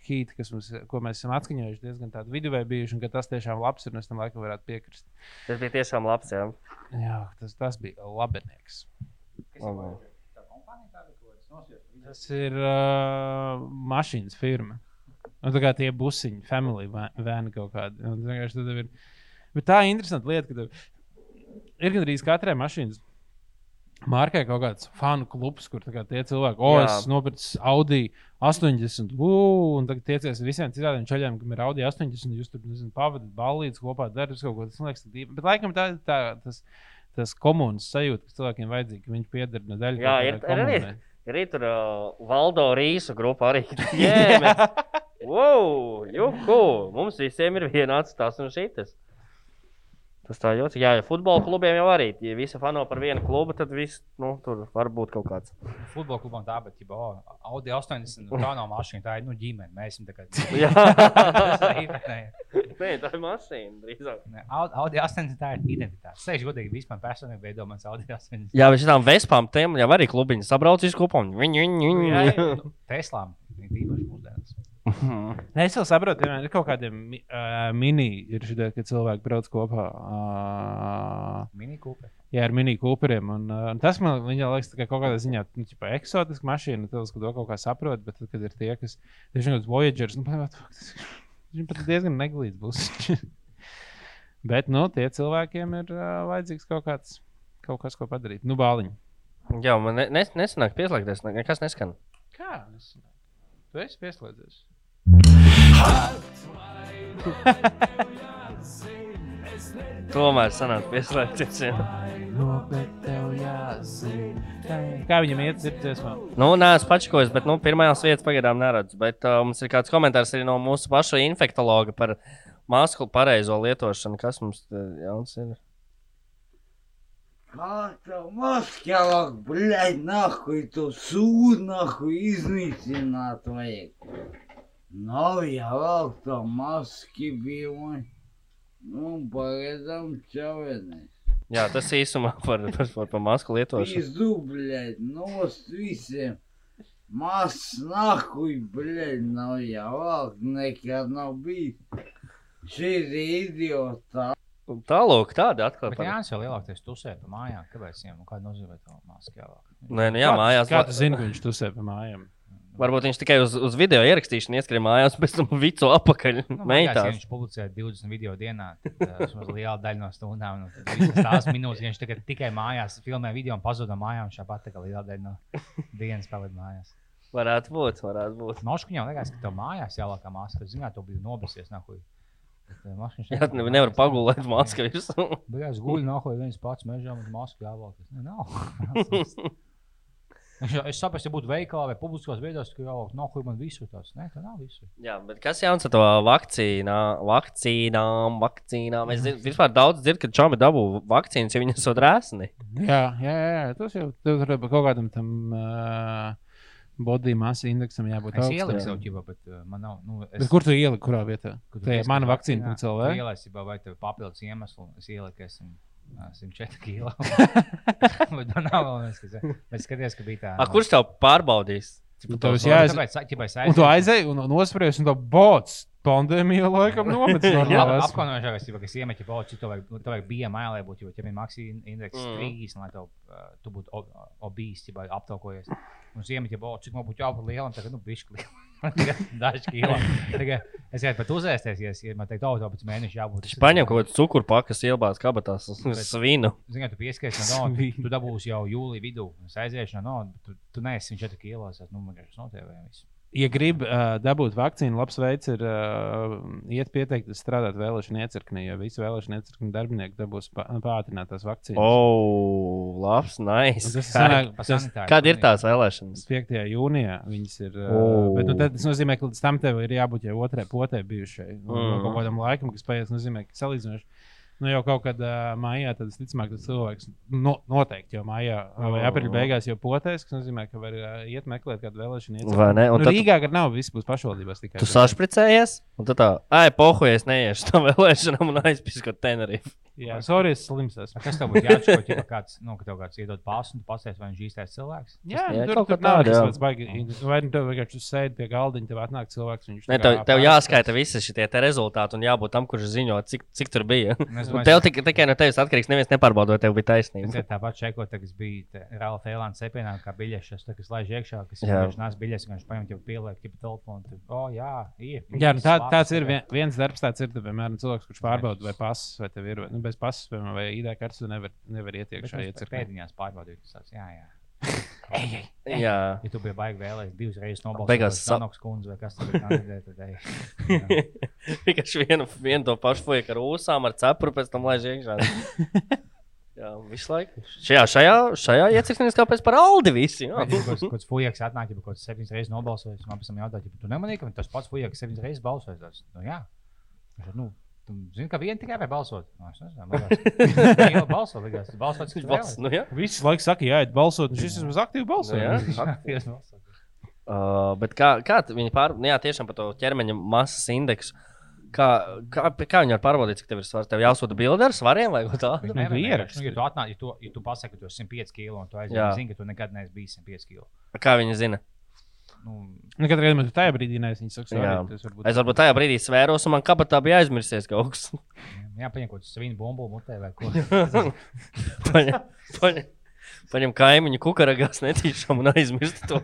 hīti, kas mums, ko mēs esam atskaņojuši, diezgan tādi viduvēji bijuši, un ka tas tiešām labs ir, un es tam laikam varētu piekrist. Tas bija tiešām labs. Jā. Jā, tas, tas bija labenieks. Labi. Tas ir uh, mašīnas firma. Nu, tā kā tie busiņi, family vēni kaut kādi. Un vienkārši tad Ir... Bet tā ir interesanta lieta, ka ir gandrīz katrai mašīnas. Mārkā kaut kāds fanu klubs, kur tā kā tie cilvēki, oh, Jā. es nopirku Audi 80, uu, un tagad tiecies ar visiem citiem ceļiem, kam ir Audi 80, jūs tur nezinu, pavadat balīdzes kopā, darat kaut ko tādu, tā. Bet laikam tā ir tā, tas, tas komunas sajūta, kas cilvēkiem vajadzīga, ka viņi pieder no daļas. Jā, ir- ir arī. Ir arī tur uh, Valdo Rīsu grupa. Arī Jā, mēs... wow, juhu! Mums visiem ir vienāds tas un šitas. Tas tā jūtas. Jā, ja futbola klubiem jau arī. Ja visi fano par vienu klubu, tad viss, nu, tur var būt kaut kāds. Futbola klubam tā, bet, ja oh, Audi 80, nu, tā nav mašīna, tā ir nu, ģimene. Mēs esam kā. Jā, Tas ir īpatnēji. Nē, tā ir mašīna. Drīzāk. Ne, Audi- Audi 80 tā ir identitāte. Sēž godīgi, vispār personīgi veido mans Audi 80. Jā, bet šitām vespām tiem jau arī klubiņi sabrauc uz kopā. Viņi, viņi, Jā, viņi. Teslām mūsdienas. Nē, es jau saprotu, ka ir kaut kādiem mi- uh, mini, ir šī ka cilvēki brauc kopā. Uh, Mini Cooper. jā, ar mini kūperiem. Un, uh, un tas man viņa liekas, ka kaut kādā ziņā nu, ķipa, eksotiska mašīna, tas, ka to kaut kā saprot, bet tad, kad ir tie, kas kaut kāds Voyagers, nu, pat, viņš pat diezgan neglīts būs. bet, nu, tie cilvēkiem ir uh, vajadzīgs kaut kāds, kaut kas, ko padarīt. Nu, bāliņi. Jā, man ne, nes, nesanāk pieslēgties. ne- Nekas neskan. Kā? Es... Tu esi pieslēdzies. Tomēr sanāk pieslēgties. jā. Kā viņam iet dzirdēsmā? Nu, nē, es pačakojos, bet nu, pirmajās vietās pagaidām neredzu. Bet uh, mums ir kāds komentārs arī no mūsu paša infektologa par masku pareizo lietošanu. Kas mums te jauns ir? Как-то маскалок, блядь, нахуй, то суд, нахуй, изнытина твоей. navial automaski bija un, nu, un pagaidām čavenes. Jā, tas īsumā par, par, par, par masku lietošanu. Izdubļēt nost visiem. Mas nahuj, blēļ, nav jāvāk, nekad nav bijis. Šī ir idiota. Tālāk, tāda atkal. Par... Jā, jau lielākoties tusē pa mājām. Kāpēc viņam kāda nozīmē tā maska jāvāk? Nē, nu jā, Kāds, mājās. Kā tu zini, ka viņš tusē pa mājām? Varbūt viņš tikai uz, uz video ierakstīšanu ieskrēja mājās, pēc tam vicu apakaļ. Nu, Meitās. Meitās. Viņš publicē 20 video dienā. Tas ir liela daļa no stundām. Nu, tās minūtes, ja viņš tagad tikai mājās filmē video un pazūd no mājām. Viņš tāpat tā kā liela daļa no dienas pavadīja mājās. Varētu būt, varētu būt. Nošku viņam liekas, ka tev mājās jālākā maska. Zināt, tu biji nobasies. Nahuj. Eh, mašīnas Jā, ne, nevar pagulēt maska virsū. Beigās guļ nahuj viens pats mežā un masku jāvalk. Ne, nav. Es jau- Es saprotu, ja būtu veikalā vai publiskos vietos, ka jau nahuj man visu tās. Nē, tā nav visu. Jā, bet kas jauns ar to vakcīnā, vakcīnām, vakcīnām? Es zinu, vispār daudz dzirdu, ka čomi dabū vakcīnas, ja viņi esot rēsni. Jā, jā, jā, tas jau tur ir kaut kādam tam uh, body mass indeksam jābūt Es ieliku ķipa, bet uh, man nav. Nu, Bet kur tu ieliki, kurā vietā? Kur tu Tā ir mana vakcīna, CLV. Ielēsi, jau, vai tev papildus iemeslu, es ieliku, esmu 104 kilo. Bet man nav vēl neskaties. Bet skaties, ka bija tā. A, kurš tev pārbaudīs? Tev tas ir jāiz- jāiz? Un tu aizēji un nospriež, un tā bots pandēmija laikam nometnē. Apkaunojušākais, ja kas iemet, ja baudu, tev vajag, tev vajag BMI, lai būtu, jo, ja bija maksījuma indeks Mm. 3, lai tev, uh, tu būtu ob- obīsts, ja aptaukojies. Un es iemetu, baudu, cik man būtu jābūt lielam, tagad, nu, bišķi lielam. Daži kilo. Tagad es gribētu pat uzēsties, ja, es- man teikt, oh, tev pēc mēneša jābūt. Viņš paņem kaut kādu cukuru pakas, ielbās kabatās svinu. Zini, tu pieskaries no no, tu dabūsi jau jūlijā vidū. Es aiziešu no no, tu, tu neesi 4 kilos, tas nu, vienkārši notiek. Ja grib uh, dabūt vakcīnu, labs veids ir uh, iet pieteikties strādāt vēlēšana iecirknī, jo visi vēlēšana iecirkņi darbinieki dabūs pātrinātās vakcīnas. O, labs, nice. Un tas sanāk- tas- Kad ir tās vēlēšanas? 5. jūnijā viņas ir. Uh, O. bet nu, tas nozīmē, ka līdz tam tev ir jābūt jau otrai potē bijušai. Mm. Kaut kādam laikam, kas paies, nozīmē, ka salīdzinoši. Nu, jau kaut kad uh, maijā, tad es ticamāk, ka cilvēks no, noteikti jau maijā vai aprīļa beigās jau potēs, kas nozīmē, ka var uh, iet meklēt kādu vēlēšanu. iecirkni. Vai ne? Un Nu, tad Rīgā, kad nav, viss būs pašvaldībās tikai. tu sašpricējies, un tad tā, ai, pohujies, neiešu tam vēlēšanām un aizpiskot Tenerife. Jā, sorry, es slims esmu. Kas tev būtu jāatšķir, ja kāds, nu, ka tev kāds iedod pasu, un tu pasties, vai viņš īstais cilvēks? Jā, Jā, tur kaut kā tāda, kas. Vai nu tev vienkārši sēdi pie galdiņa, tev atnāk cilvēks, viņš Ne, tev, tev jāskaita visi šie te rezultāti un jābūt tam, kurš ziņo, cik, cik tur bija. Un Un tev tik, tikai no tevis atkarīgs. Neviens nepārbauda, vai tev bija taisnība. tāpat čekot, ka es biju Rāla Fēlāna sepienā, kā biļešas, kas laiž iekšā, kas nāc biļes, ka viņš paņem jau pieliek, jau telefonu. O, jā, ir. Jā, nu tāds ir viens darbs, tāds ir. Piemēram, cilvēks, kurš pārbauda, vai pasas, vai tev ir nu, bez pasas, vai ID kartes, nevar, nevar iet iekšā. iecirknī. Pēdiņās pārbaudīju, tas jā, jā. Jā. Ja tu biji baigi vēlējies divas reizes nobalsot, Beigās sa- Sanoks kundze vai kas tur bija. Vienkārši vienu, vienu to pašu fuju ar ūsām, ar cepuru, pēc tam laiž iekšā. Jā, visu laiku. Šajā, šajā, šajā iecirknī kāpēc par Aldi visi. jā. Kaut kāds fujaks atnāk, ja kaut kāds septiņas reizes nobalsojis. Man pēc tam jautā, ja tu nemanīji, ka tas pats fujaks septiņas reizes balsojis. Nu, jā. Nu, tu zini, ka viena tikai var balsot. Nu, es nezinu, man liekas, balso, liekas, balsot, cik Balss, nu, jā. Visu laiku saka, jāiet balsot, un šis ir uz aktīvu Nu, jā. balsojumu. Uh, bet kā, kā viņi pār, nu, jā, tiešām par to ķermeņa masas indeksu. Kā, kā, kā viņi var pārbaudīt, cik tev ir svars? Tev jāsūta bilde ar svariem vai ko tādu? Nē, tu nē, ieraksti. nu, ja tu atnāk, ja tu, ja tu pasaki, ka tu esi 105 kg un tu aizjūti, zini, ka tu nekad neesi bijis 105 kg. Kā viņi zina? Nu, Nu, Katrā gadījumā tu tajā brīdī neesi tas varbūt. Es varbūt tajā brīdī svēros, un man kabatā bija aizmirsies kaut kas. jā, paņem kaut kādu svinu bumbu mutē vai ko. paņem, paņem, paņem kaimiņu kukaragās netīšām un aizmirst to.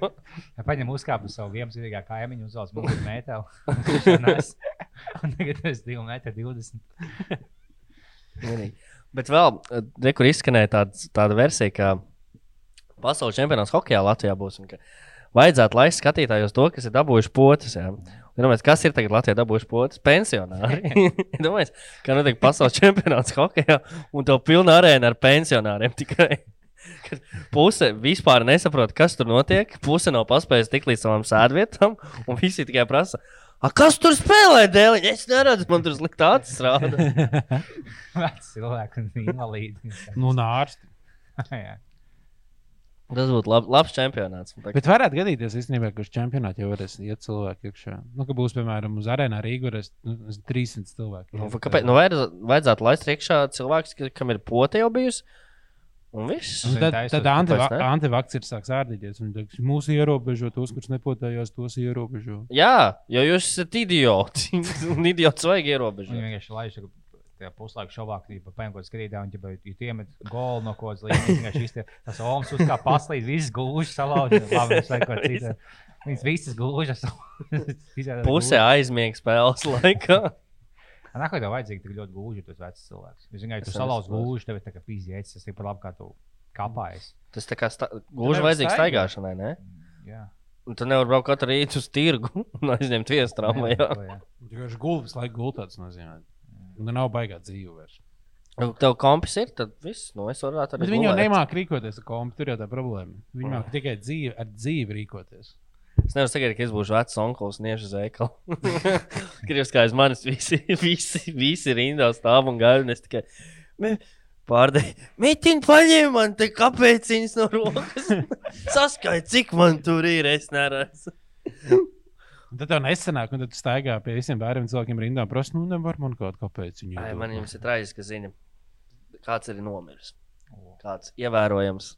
Ja paņem uzkāpu savu vienzīmīgā kaimiņu, uzvelc mūsu mētelu. Un tagad es 2 metru 20. Vienīgi. Bet vēl, re, kur izskanēja tāds, tāda versija, ka pasaules čempionāts hokeja Latvijā būs. un ka Vajadzētu laist skatītājus to, kas ir dabūjuši potes. Jā. Domāju, kas ir tagad Latvijā dabūjuši potes? Pensionāri. Domāju, ka notiek pasaules čempionāts hokeja un to pilna arēna ar pensionāriem tikai. Kad Puse vispār nesaprot, kas tur notiek. Puse nav paspējusi tikt līdz savām sēdvietām, un visi tikai prasa, "A, kas tur spēlē dēļ? Es neredzu, man tur slikti acis rāda. Veci cilvēki un invalīdi. Nu, nārsti. Tas būtu lab, labs čempionāts. Bet varētu gadīties, īstenībā, ka uz čempionātu jau varēs iet cilvēki iekšā. Nu, ka būs, piemēram, uz arēnā Rīgā varēs nu, 300 cilvēku. Nu, kāpēc? Nu, vajadz- vajadzētu laist iekšā cilvēks, ka- kam ir pote jau bijusi. Un viss. Un tad Taisot, tad kāpēc ne? antivakcīns sāks ārdīties. Un teiks, mūsu ierobežo tos, kurus nepotējās, tos ierobežo. Jā, jo jūs esat idioti. Un idiots vajag ierobežot. vienkārši laiž, ka tajā puslaika šovā, kad pa pēkšņi kaut skrīdā un ja tu iemet golu no kaut kādas līnijas. Tas oms uz kā paslīd, visas gluži salauzt. Labi, es neko citu. Viņas visas glužas. Pusē aizmiega spēles laikā. Nā, kā tev vajadzīgi tik ļoti gluži, tas vecs cilvēks. Es vienkārši tu nesaprotu. gluži, tev ir tā kā pīzietis, tas tikpat labi kā tu kāpājies. Tas tā kā sta... gluži vajadzīgs staigāšanai, ne? Jā. Un tu nevari braukt katru rītu uz tirgu un aizņemt viesu tramvajā. Jā, jā. Gulēja visu laiku gulēts. nozīmē. Nu, nav baigā dzīve vairs. Nu, Tev kompis ir, tad viss, nu es varētu arī. Bet viņi jau nemāķi rīkoties ar kompu. Tur jau tā problēma. Viņi māca tikai dzīvi, ar dzīvi rīkoties. Es nevaru sagaidīt, ka es būšu vecs onkls un iešu uz veikalu. Krievs kā aiz manis visi, visi, visi rindā stāv un gaida. Es tikai pārdevu. Mītiņa paņēma man te kāpēc viņas no rokas. Saskaita, cik man tur ir, es neredzu. Un tad tev nesanāk, un tad tu staigā pie visiem bērniem, cilvēkiem rindā. Prasa, nu, nevar man kaut kāpēc viņi Ai, man jums ir traģiski ziņa. Kāds ir nomiris? Kāds ievērojams.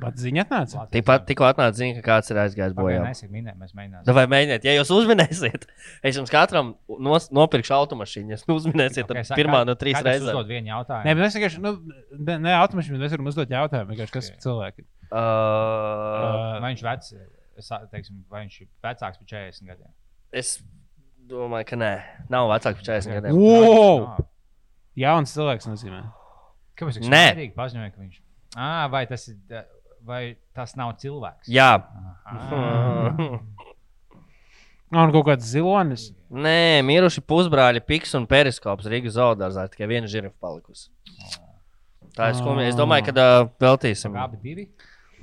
Pat ziņa atnāca. Tikpat tikko atnāca ziņa, ka kāds ir aizgājis bojā. Mēs minējām, mēs mēģinājām. Nu, Vai mēģiniet, ja jūs uzminēsiet, es jums katram nos, nopirkšu automašīnu. Jūs uzminēsiet, tad okay, pirmā no trīs reizēm. Uzdod vienu jautājumu. Nē, bet es vienkārši, nu, ne, automašīnu, bet mēs varam uzdot jautājumu, vienkārši, kas ir cilvēki. Uh, Uh, vai viņš ir vecs, sa- teiksim, vai viņš ir vecāks par 40 gadiem? es domāju, ka nē, nav vecāks par 40 gadiem. Wow! Jauns cilvēks nozīmē. Kāpēc viņš Nē. paziņoja, ka viņš ah, vai tas ir, vai tas nav cilvēks? Jā, Un kaut kāds zilonis. nē, miruši pusbrāļi Piks un Periskops Rīgas zoodārzā. Tikai viena žirafa palikusi. Tā ir skumja. Es domāju, ka uh, veltīsim. Abi divi?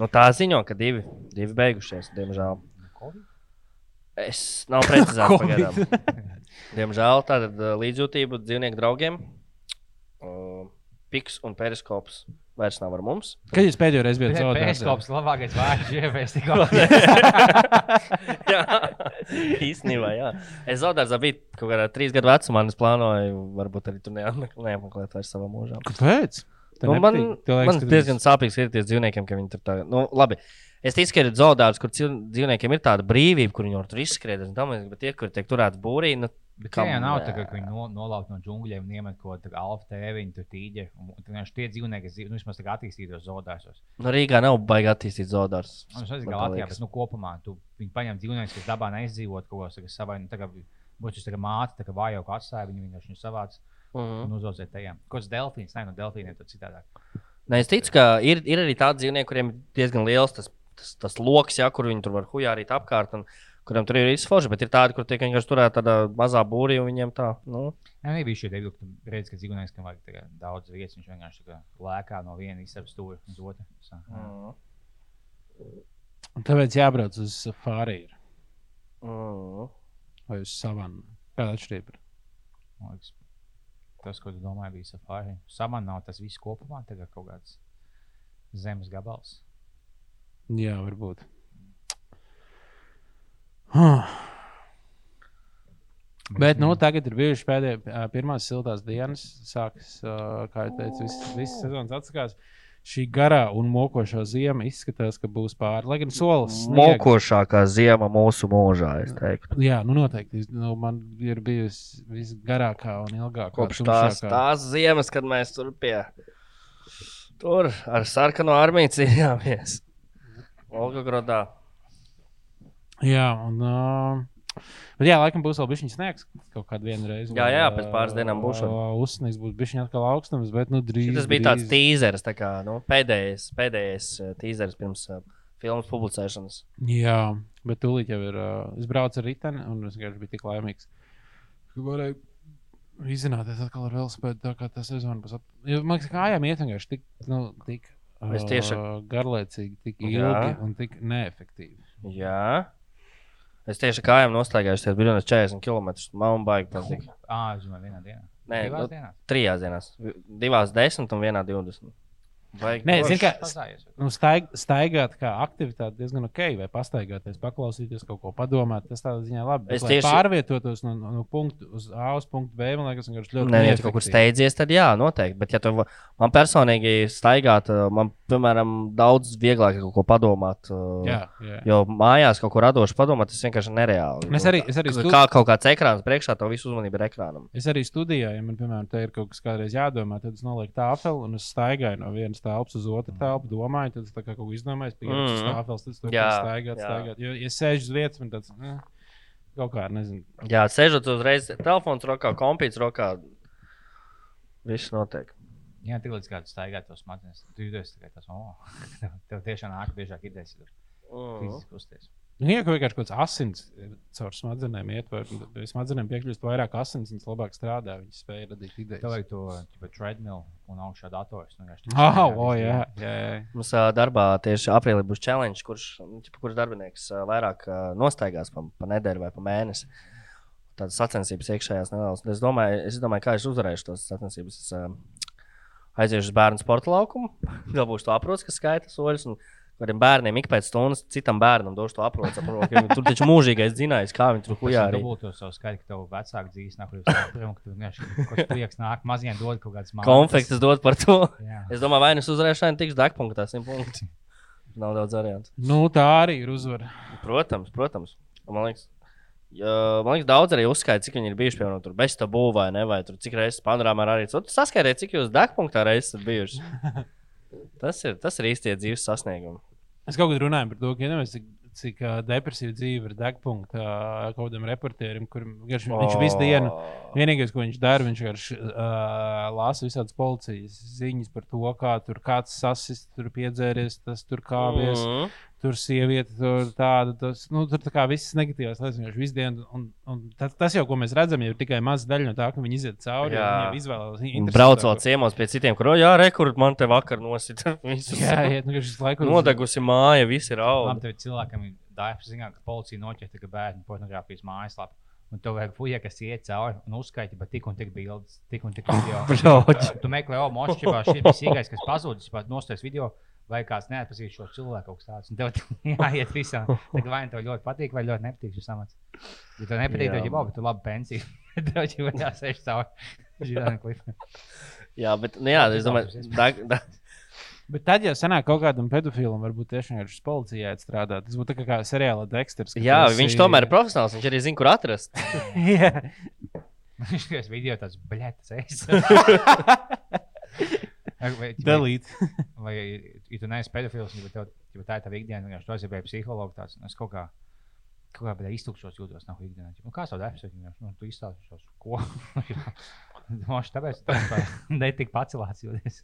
Nu, tā ziņo, ka divi, divi beigušies, diemžēl. Es nav precizēts pagaidām. Diemžēl tāda uh, līdzjūtība dzīvnieku draugiem. Uh, Piks un Periskops vairs nav ar mums. Kad jūs pēdējo reizi bijat zaudējis? Periskops labākais vārds, mēs tikko. jā, īstenībā, jā. Es zaudēju, biju kaut kādā trīs gadu vecumā, un es plānoju, varbūt arī tur neapmeklēt, vairs savā mūžā. Kāpēc? Tev Nu, man liekas, tas- diezgan sāpīgi skatīties dzīvniekiem, ka viņi tur tā. Nu, labi. Es ticu, ka ir zoodārs, kur dzīvniekiem ir tāda brīvība, kur viņi var tur izskriet. līdzīgi, Bet tie, kur tiek turēti būrī, nu, Bet kā jau nav tā, ka viņi no, nolauzt no džungļiem un iemet kaut kādu alfa tēviņu, tur. Un, un, vienkārši tie dzīvnieki, kas nu, vismaz kā attīstītos zoodārsos. nu Rīgā nav baigi attīstīt zoodārs. Un es nezinu, man kā Latvijā, bet nu, kopumā tu, viņi paņem dzīvniekus, kas dabā neizdzīvot kaut ko savai. Nu, būtu šis māte, tā kā vājāk atstāja, viņi vienkārši viņu savāc Mhm. un uzaudzē tajā. Kaut kāds delfīns, ne no delfīniem, tad citādāk. Nē, es ticu, ka ir, ir arī tādi dzīvnieki, kuriem ir diezgan liels tas, tas, tas lokus, ja, kur viņi tur var hujārīt apkārt. Un, Kuriem tur ir izforši, bet ir tādi, kur tiek vienkārši turēti tādā mazā būrī, un viņiem tā, nu, Nē, nebija šī ideja, ka redz, ka dzīvnieks, kam vajag daudz vietas, viņš vienkārši tā kā lēkā no viena istabas stūra uz otru. Mm, Tāpēc jābrauc uz safari mm. vai uz savanu. Kāda atšķirība? ir? Man liekas, Tas, ko tu domāji, bija safari. Samā nav tas viss kopumā, kā kaut kāds zemes gabals. Jā, varbūt. Huh. Bet nu, tagad ir bijušas pēdējās, pirmās siltās dienas. Sākas, kā jau teicu, viss, viss sezonas atsakās. Šī garā un mokošā zima izskatās, ka būs pāri. Lai gan solis sniega- Mokošākā ziema mūsu mūžā, es teiktu. Jā, nu noteikti. Nu, man ir bijusi visgarākā un ilgākā. Kopš tās, tās ziemas, kad mēs tur pie tur ar sarkano armiju cīnījāmies. Olgagrodā. Jā, un. Uh, Bet jā, laikam būs vēl bišķiņas sniegs kaut kādu vienu reizi. Jā, jā, pēc pāris dienām būs. Uzsniegs būs bišķiņš atkal augstums, bet nu drīz. Tas bija tāds tīzers, tā kā nu, pēdējais, pēdējais uh, tīzers pirms uh, filmas publicēšanas. Jā, bet tūlīt jau ir. Uh, es braucu ar riteni, un es vienkārši biju tik laimīgs. Varēju izzināties atkal ar velospēdu, tā kā būs. Ap... Jo, Man liekas, ka kājām iet vienkārši tik, nu, tik Es tieši- uh, garlaicīgi, tik ilgi Jā. un tik neefektīvi. Jā. Es tieši kājām nostaigājos, tas bija 40 km. Man baigi patīk. Ah, es domāju, vienā dienā. Nē, Divās nu, dienās. trijās dienās. Divās desmit un vienā divdesmit. Vajag Nē, kā Pazājies. nu, staig, staigāt kā aktivitāte diezgan ok, vai pastaigāties, paklausīties kaut ko padomāt. Tas tādā ziņā labi. Bet, Es tieši- pārvietotos no, no, no punkta uz A uz punktu B, man liekas, vienkārši ļoti Nē, ja tu kaut kur steidzies, tad jā, noteikti. Bet, ja tu man personīgi staigāt, uh, man, piemēram, daudz vieglāk ir kaut ko padomāt. uh, Jā, jā. Jo mājās kaut ko radošu padomāt, tas vienkārši ir nereāli. Es arī, es arī studi- kā kaut kāds ekrāns priekšā, to visu uzmanību ir ekrānam. Es arī studēju, ja man, piemēram, te ir kaut kas kādreiz jādomā, tad es nolieku tāfeli un es staigāju no vienas telpas uz otru telpu, domāju, tad es tā kā kaut ko izdomāju, pieņemu mm. Mhm. tāfeles, tad es to Jā, staigāju, staigāju. Jo, ja sēžu uz vietas, man tāds, eh, kaut kā, nezinu. Jā, sēžot uzreiz, telefons rokā, kompīts rokā. Viss notiek. Jā, tik līdz kāds staigā tos smadzenes. Tu jūties tikai tas, oh, tev, tiešām nāk biežāk idejas. Mm. Fiziski kusties. Nu, ja kaut kāds asins ir caur smadzenēm iet, vai vai smadzenēm piekļūst vairāk asins, viņas labāk strādā, viņas spēj radīt idejas. vajag to tipa, treadmill un augšā dators. Nu, vienkārši Ah, staigā o, visu jā, jā, jā. Mums ā, darbā tieši aprīlī būs challenge, kurš, nu, ķipa, kurš darbinieks ā, vairāk ā, nostaigās pa, pa nedēļu vai pa mēnesi. Tādas sacensības iekšējās nedaudz. Es domāju, es domāju, kā es uzvarēšu tos sacensības. Es ā, aiziešu uz bērnu sporta laukumu, dabūšu to aproci, kas skaita soļus. un Kādiem bērniem ik pēc stundas citam bērnam došu to ka viņi Tur taču mūžīgais zinājis, kā viņi tur arī. Dabūt to savu skaitu, ka tev vecāki dzīves nāk, kurš saprot, ka tu vienkārši prieks nāk, maziem dod kaut kādas mākslas. Konfekts dod par to. Jā. Es domāju, vai nu es uzvarēšu, vai nu tiks degpunktā 100 punkti. Nav daudz variantu. Nu, tā arī ir uzvara. Protams, protams. Man liekas, ja, man liekas daudz arī uzskaita, cik viņi ir bijuši piemēram tur bez tabū vai ne, vai tur cik reizes panorāmā arī. Tu saskaitiet, cik jūs degpunktā reizes esat bijuši. Tas ir, tas ir īstie dzīves sasniegumi. Es kaut kad runāju par to, ka iedomājieties, cik, cik uh, depresīva dzīve ir degpunktā uh, kaut kādam reportierim, kurš viņš, viņš visu dienu. Vienīgais, ko viņš dara, viņš vienkārši uh, lasa visādas policijas ziņas par to, kā tur kāds sasist, tur piedzēries, tas tur kāpjas, mm. Mhm. Tur sieviete, tur tāda. Tas, nu, tur tā kā viss negatīvās lietas vienkārši visu dienu. Un, un tas, tas jau, ko mēs redzam, ir tikai maza daļa no tā, ka viņi iziet cauri. Jā. Izvēlās. Un Brauc vēl ciemos pie citiem, kur, "O, jā, rekur, man te vakar nosita. Jā, jā, nu, ka šis laiks Nodegusi māja, viss ir Labi, auga. tev ir cilvēkam ir darbs, zināt, ka policija noķer tikai bērnu pornogrāfijas mājaslapu. Un tev vajag fuja, kas iet cauri un uzskaita pat tik un tik bildes, tik un tik video. Tu meklē, o, mošķībā, šis bija sīgais, kas pazudis, pat nostājas video. Vai kāds neatpazīst šo cilvēku kaut kāds tev jāiet visam. Tad vai nu tev ļoti patīk, vai ļoti nepatīk šis amats. Ja tev nepatīk, tad jau labi, tu labi pensiju. tev jau jāsēž cauri šādām klipām. Jā, bet, nu, jā, es domāju, dag, Bet tad, ja sanāk kaut kādam pedofilam, varbūt tiešām ir šis policijā strādāt. Tas būtu tā kā seriāla Dexters. ka jā, viņš tomēr ir profesionāls. Viņš arī zina, kur atrast. Viņš skaties video tāds, bļet, es. Vai, Delīt. vai, ja tu neesi pedofils, tad tev, ja tā ir tava ikdiena, vienkārši tu aizjūti psihologu tāds, nu, es kaut kā. Kaut kā bija iztukšos jūtos, nav ikdienā. Nu, kā tev darbs? Nu, tu izstāstīsi, ko. Moši, tāpēc tu tā netik pacelāts jūties.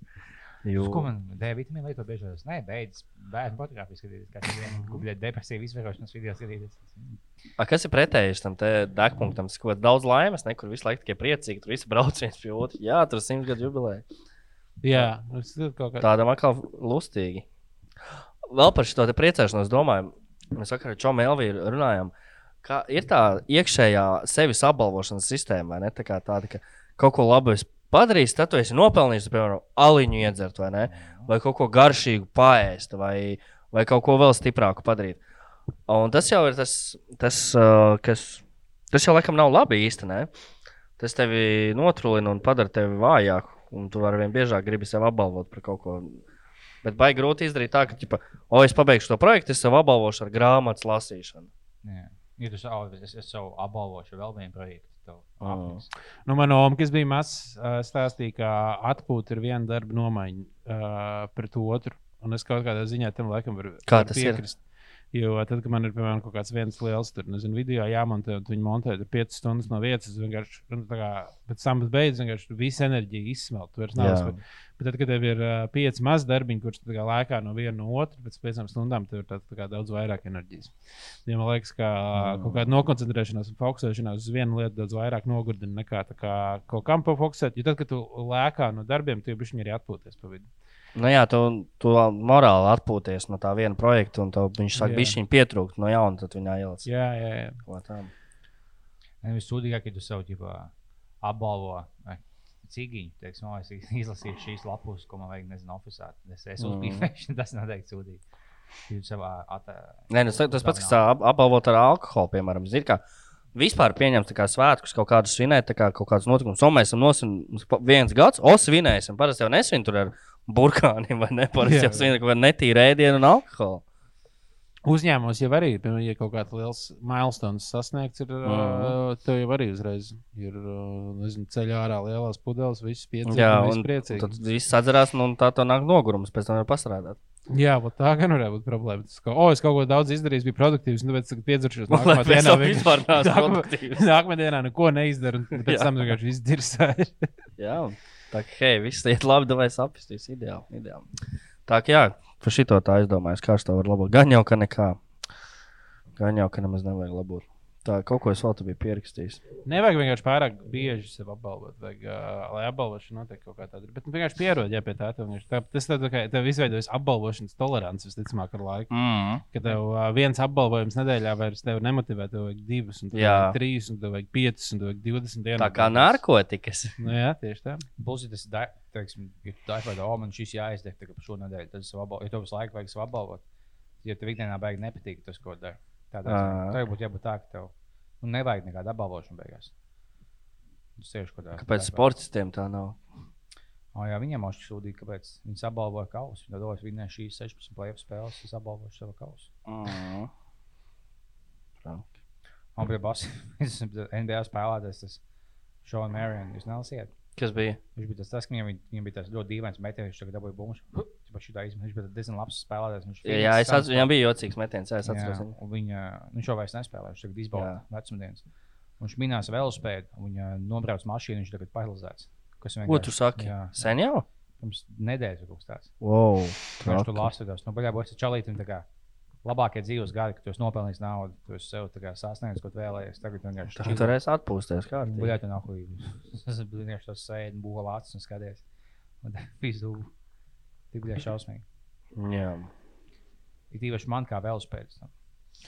Uz Ko man D vitamīnu lietot biežāk? Nē, beidz bērnu fotografiju skatīties, kā viņi gubļē depresīvu izvērošanas video skatīties. A, kas ir pretējs tam degpunktam? Kāds daudz laimes, ne, kur visu laiku tikai priecīgi, tur viss brauc viens pie otra. Jā, tur simts gadu jubileja. Jā, tas ir kaut kā. Tādam atkal lustīgi. Vēl par šo priecāšanos domāju. Mēs vakarā ar Čomu Elviju runājām, ka ir tā iekšējā sevis apbalvošanas sistēma, vai ne? Tā kā tāda, ka kaut ko labu es padarīju, tad tu esi nopelnījis, piemēram, aliņu iedzert, vai ne? Vai kaut ko garšīgu paēst, vai, vai kaut ko vēl stiprāku padarīt. Un tas jau ir tas, tas uh, kas. Tas jau laikam nav labi īstenībā. Tas tevi notrūlina un padara tevi vājāku. Un tu vari vien biežāk gribi sev apbalvot par kaut ko. Bet baigi grūti izdarīt tā, ka, ģipa, o, es pabeigšu to projektu, es sev apbalvošu ar grāmatas lasīšanu. Jā. Ja tu savu, es, es savu apbalvošu vēl vienu projektu, apniks. Nu, man oma, kas bija mazs, stāstīja, ka atpūta ir viena darba nomaiņa uh, pret otru. Un es kaut kādā ziņā tam laikam varu Kā varu tas ir? Jo tad, kad man ir piemēram kaut kāds viens liels tur, nezinu, video jāmontē, un viņi montē tur 5 stundas no vietas, es vienkārši nu, tā kā pēc tam beidzas, vienkārši visu enerģiju izsmelt. Tu vairs nav Jā. spēj- Bet tad, kad tev ir uh, pieci mazi darbiņi, tu tā kā lēkā no viena no otras, pēc piecām stundām tev ir tā, tā kā daudz vairāk enerģijas. Ja man liekas, ka mm. kaut kāda nokoncentrēšanās un fokusēšanās uz vienu lietu daudz vairāk nogurdina nekā tā kā kaut kam pafokusēt. Jo tad, kad tu lēkā no darbiem, tu jau bišķiņi arī atpūties pa vidu. Nu, jā, tu, tu morāli atpūties no tā viena projekta, un tev viņš sāk Jā. bišķiņ pietrūkt no jauna, tad viņa ieliec. Jā, jā, jā. Ko tam. Nevis sūdīgāk, ja tu sev ģipā, apbalvo. vai cīņu, teiksim, es izlasīju šīs lapus, ko man vajag, nezinu, oficiālā. Es esmu Mm. uzbīvējuši, tas noteikti sūdīgi. Nē, nu, tas pats, kas ap, apbalvot ar alkoholu, piemēram, zina, kā vispār kā svētkus, kaut kādus svinēt, kā kaut kādus notikumus. Un mēs esam nosvinējuši viens gads, o svinēsim. Parasti jau nesvin tur ar burkāniem, vai ne? Parasti jau kaut kādu netīru ēdienu un alkoholu. Uzņēmumos jau arī, piemēram, ja kaut kāds liels milestone sasniegts, ir, Mhm. uh, tev jau arī uzreiz ir uh, nezinu, ceļā ārā lielās pudeles, viss piecīgs. Jā, un priecīgi. tad viss atzarās, nu, un tā to nāk nogurums, pēc tam var pastrādāt. Jā, tā gan varētu būt problēma. Tas, ka, oh, es kaut ko daudz izdarīju, biju produktīvs, un tāpēc piedzeršos. Nākamā dienā vispār Nākamā-. Nākamā dienā neko neizdaru, un pēc Jā. tam vienkārši izdirsēju. Jā, un tā kā, hei, viss iet labi, vai sapistīs, ideāli, ideāli. Tā kā, jā, par šito tā aizdomājos, kā to var labot. Gan jau, ka nekā. Gan jau, ka nemaz nevajag labot. Tā, kaut ko es vēl te biju pierakstījis. Nevajag vienkārši pārāk bieži sev apbalvot, vajag, uh, lai apbalvošana notiek kaut kā tāda. Bet nu, vienkārši pierod, ja pie tā. Tā, tas tev, tā kā, tev izveidojas apbalvošanas tolerants visticamāk ar laiku. Mm. Ka tev uh, viens apbalvojums nedēļā vairs tevi nemotivē, tev vajag divus, un tev Jā. vajag trīs, un tev vajag piecus, un tev vajag divdesmit dienas. Tā kā narkotikas. Nu, jā, tieši tā. Būs tas, teiksim, dari tādu, oh, man šis jāizdeg tagad par šo nedēļu, tad es apbalvoju. Ja tev visu laiku vajag savu apbalvot, ja tev ikdienā beigās nepatīk tas, ko dari. Tādā Ā. ziņā. Tev būtu jābūt tā, ka tev nu, nevajag nekādu apbalvošanu beigās. Kādā. Kāpēc sportistiem tā nav? Oh, jā, viņiem jau sūdzīja, kāpēc viņi apbalvoja kausu. Viņi domāja, ka viņi šīs 16 plēsoņu spēles, es apbalvoju savu kausu. Mm. Bija bas, es esmu NBA spēlētājs, tas Šona Marion, jūs nelasījāt? Kas bija? Viņš bija tas, tas viņam, bija- viņam bija tas ļoti dīvains metiens, viņš tagad dabūja bumbu. Viņš bija diezgan labs spēlētājs. Viņš Jā, es atceros, viņam bija jocīgs metiens. Jā, es atceros. Jā, viņa, nu, viņš jau vairs nespēlē, viņš tagad izbauda vecumdienas. Viņš minēja velospēdu, un viņa nobrauc mašīnu, viņš tagad paralizēts. Kas Ko tu saki? Jā, Sen jau? pirms nedēļas kaut kas tāds. Wow. Viņš tur lāstos. Nu, baļā, būs čalītim tā kā labākie dzīves gadi, ka tu esi nopelnījis naudu, tu esi sev kā sasniedzis, ko vēlējies. Tagad vienkārši Tu varēsi atpūsties kārtībā. Buļļā, tu nav huīgs. Es vienkārši tos sēdi, būvu acis un skaties. Un visu tik bija šausmīgi. Jā. Ir īpaši man kā velospēds.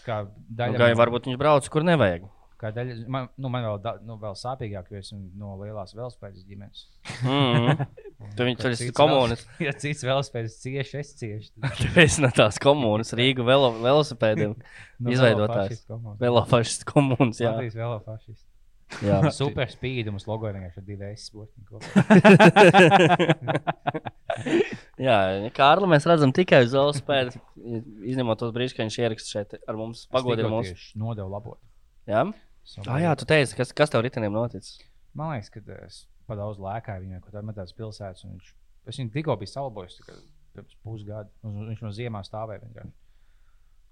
Kā Nu, daļa, Gan varbūt viņš brauc, kur nevajag. kā daļa man, nu, man vēl, da, nu, vēl sāpīgāk, jo esmu no lielās velospēdas ģimenes. Mm. Tu viņš tur ir komunis. Ja cits velospēdas cieši, es cieši. Tu esi no tās komunas, Rīgas velo, velosipēdiem. Nu, Izveidotājs. Velofašists komunas, jā. Latvijas velofašists. jā. Super speed, mums logo vienkārši ar divi S sportiem kopā. jā, Kārli, mēs redzam tikai uz velospēdu. Izņemot tos brīžus, kad viņš ieraksta šeit ar mums, pagodina mums. Nodevu labot. Jā, ah, jā tu teici, kas, kas tev riteniem noticis? Man liekas, ka es pa daudz lēkāju viņam, kad metās pilsētas. Viņš, es viņu tikko biju salabojis pirms pusgada. un Viņš no ziemā stāvēja vienkārši.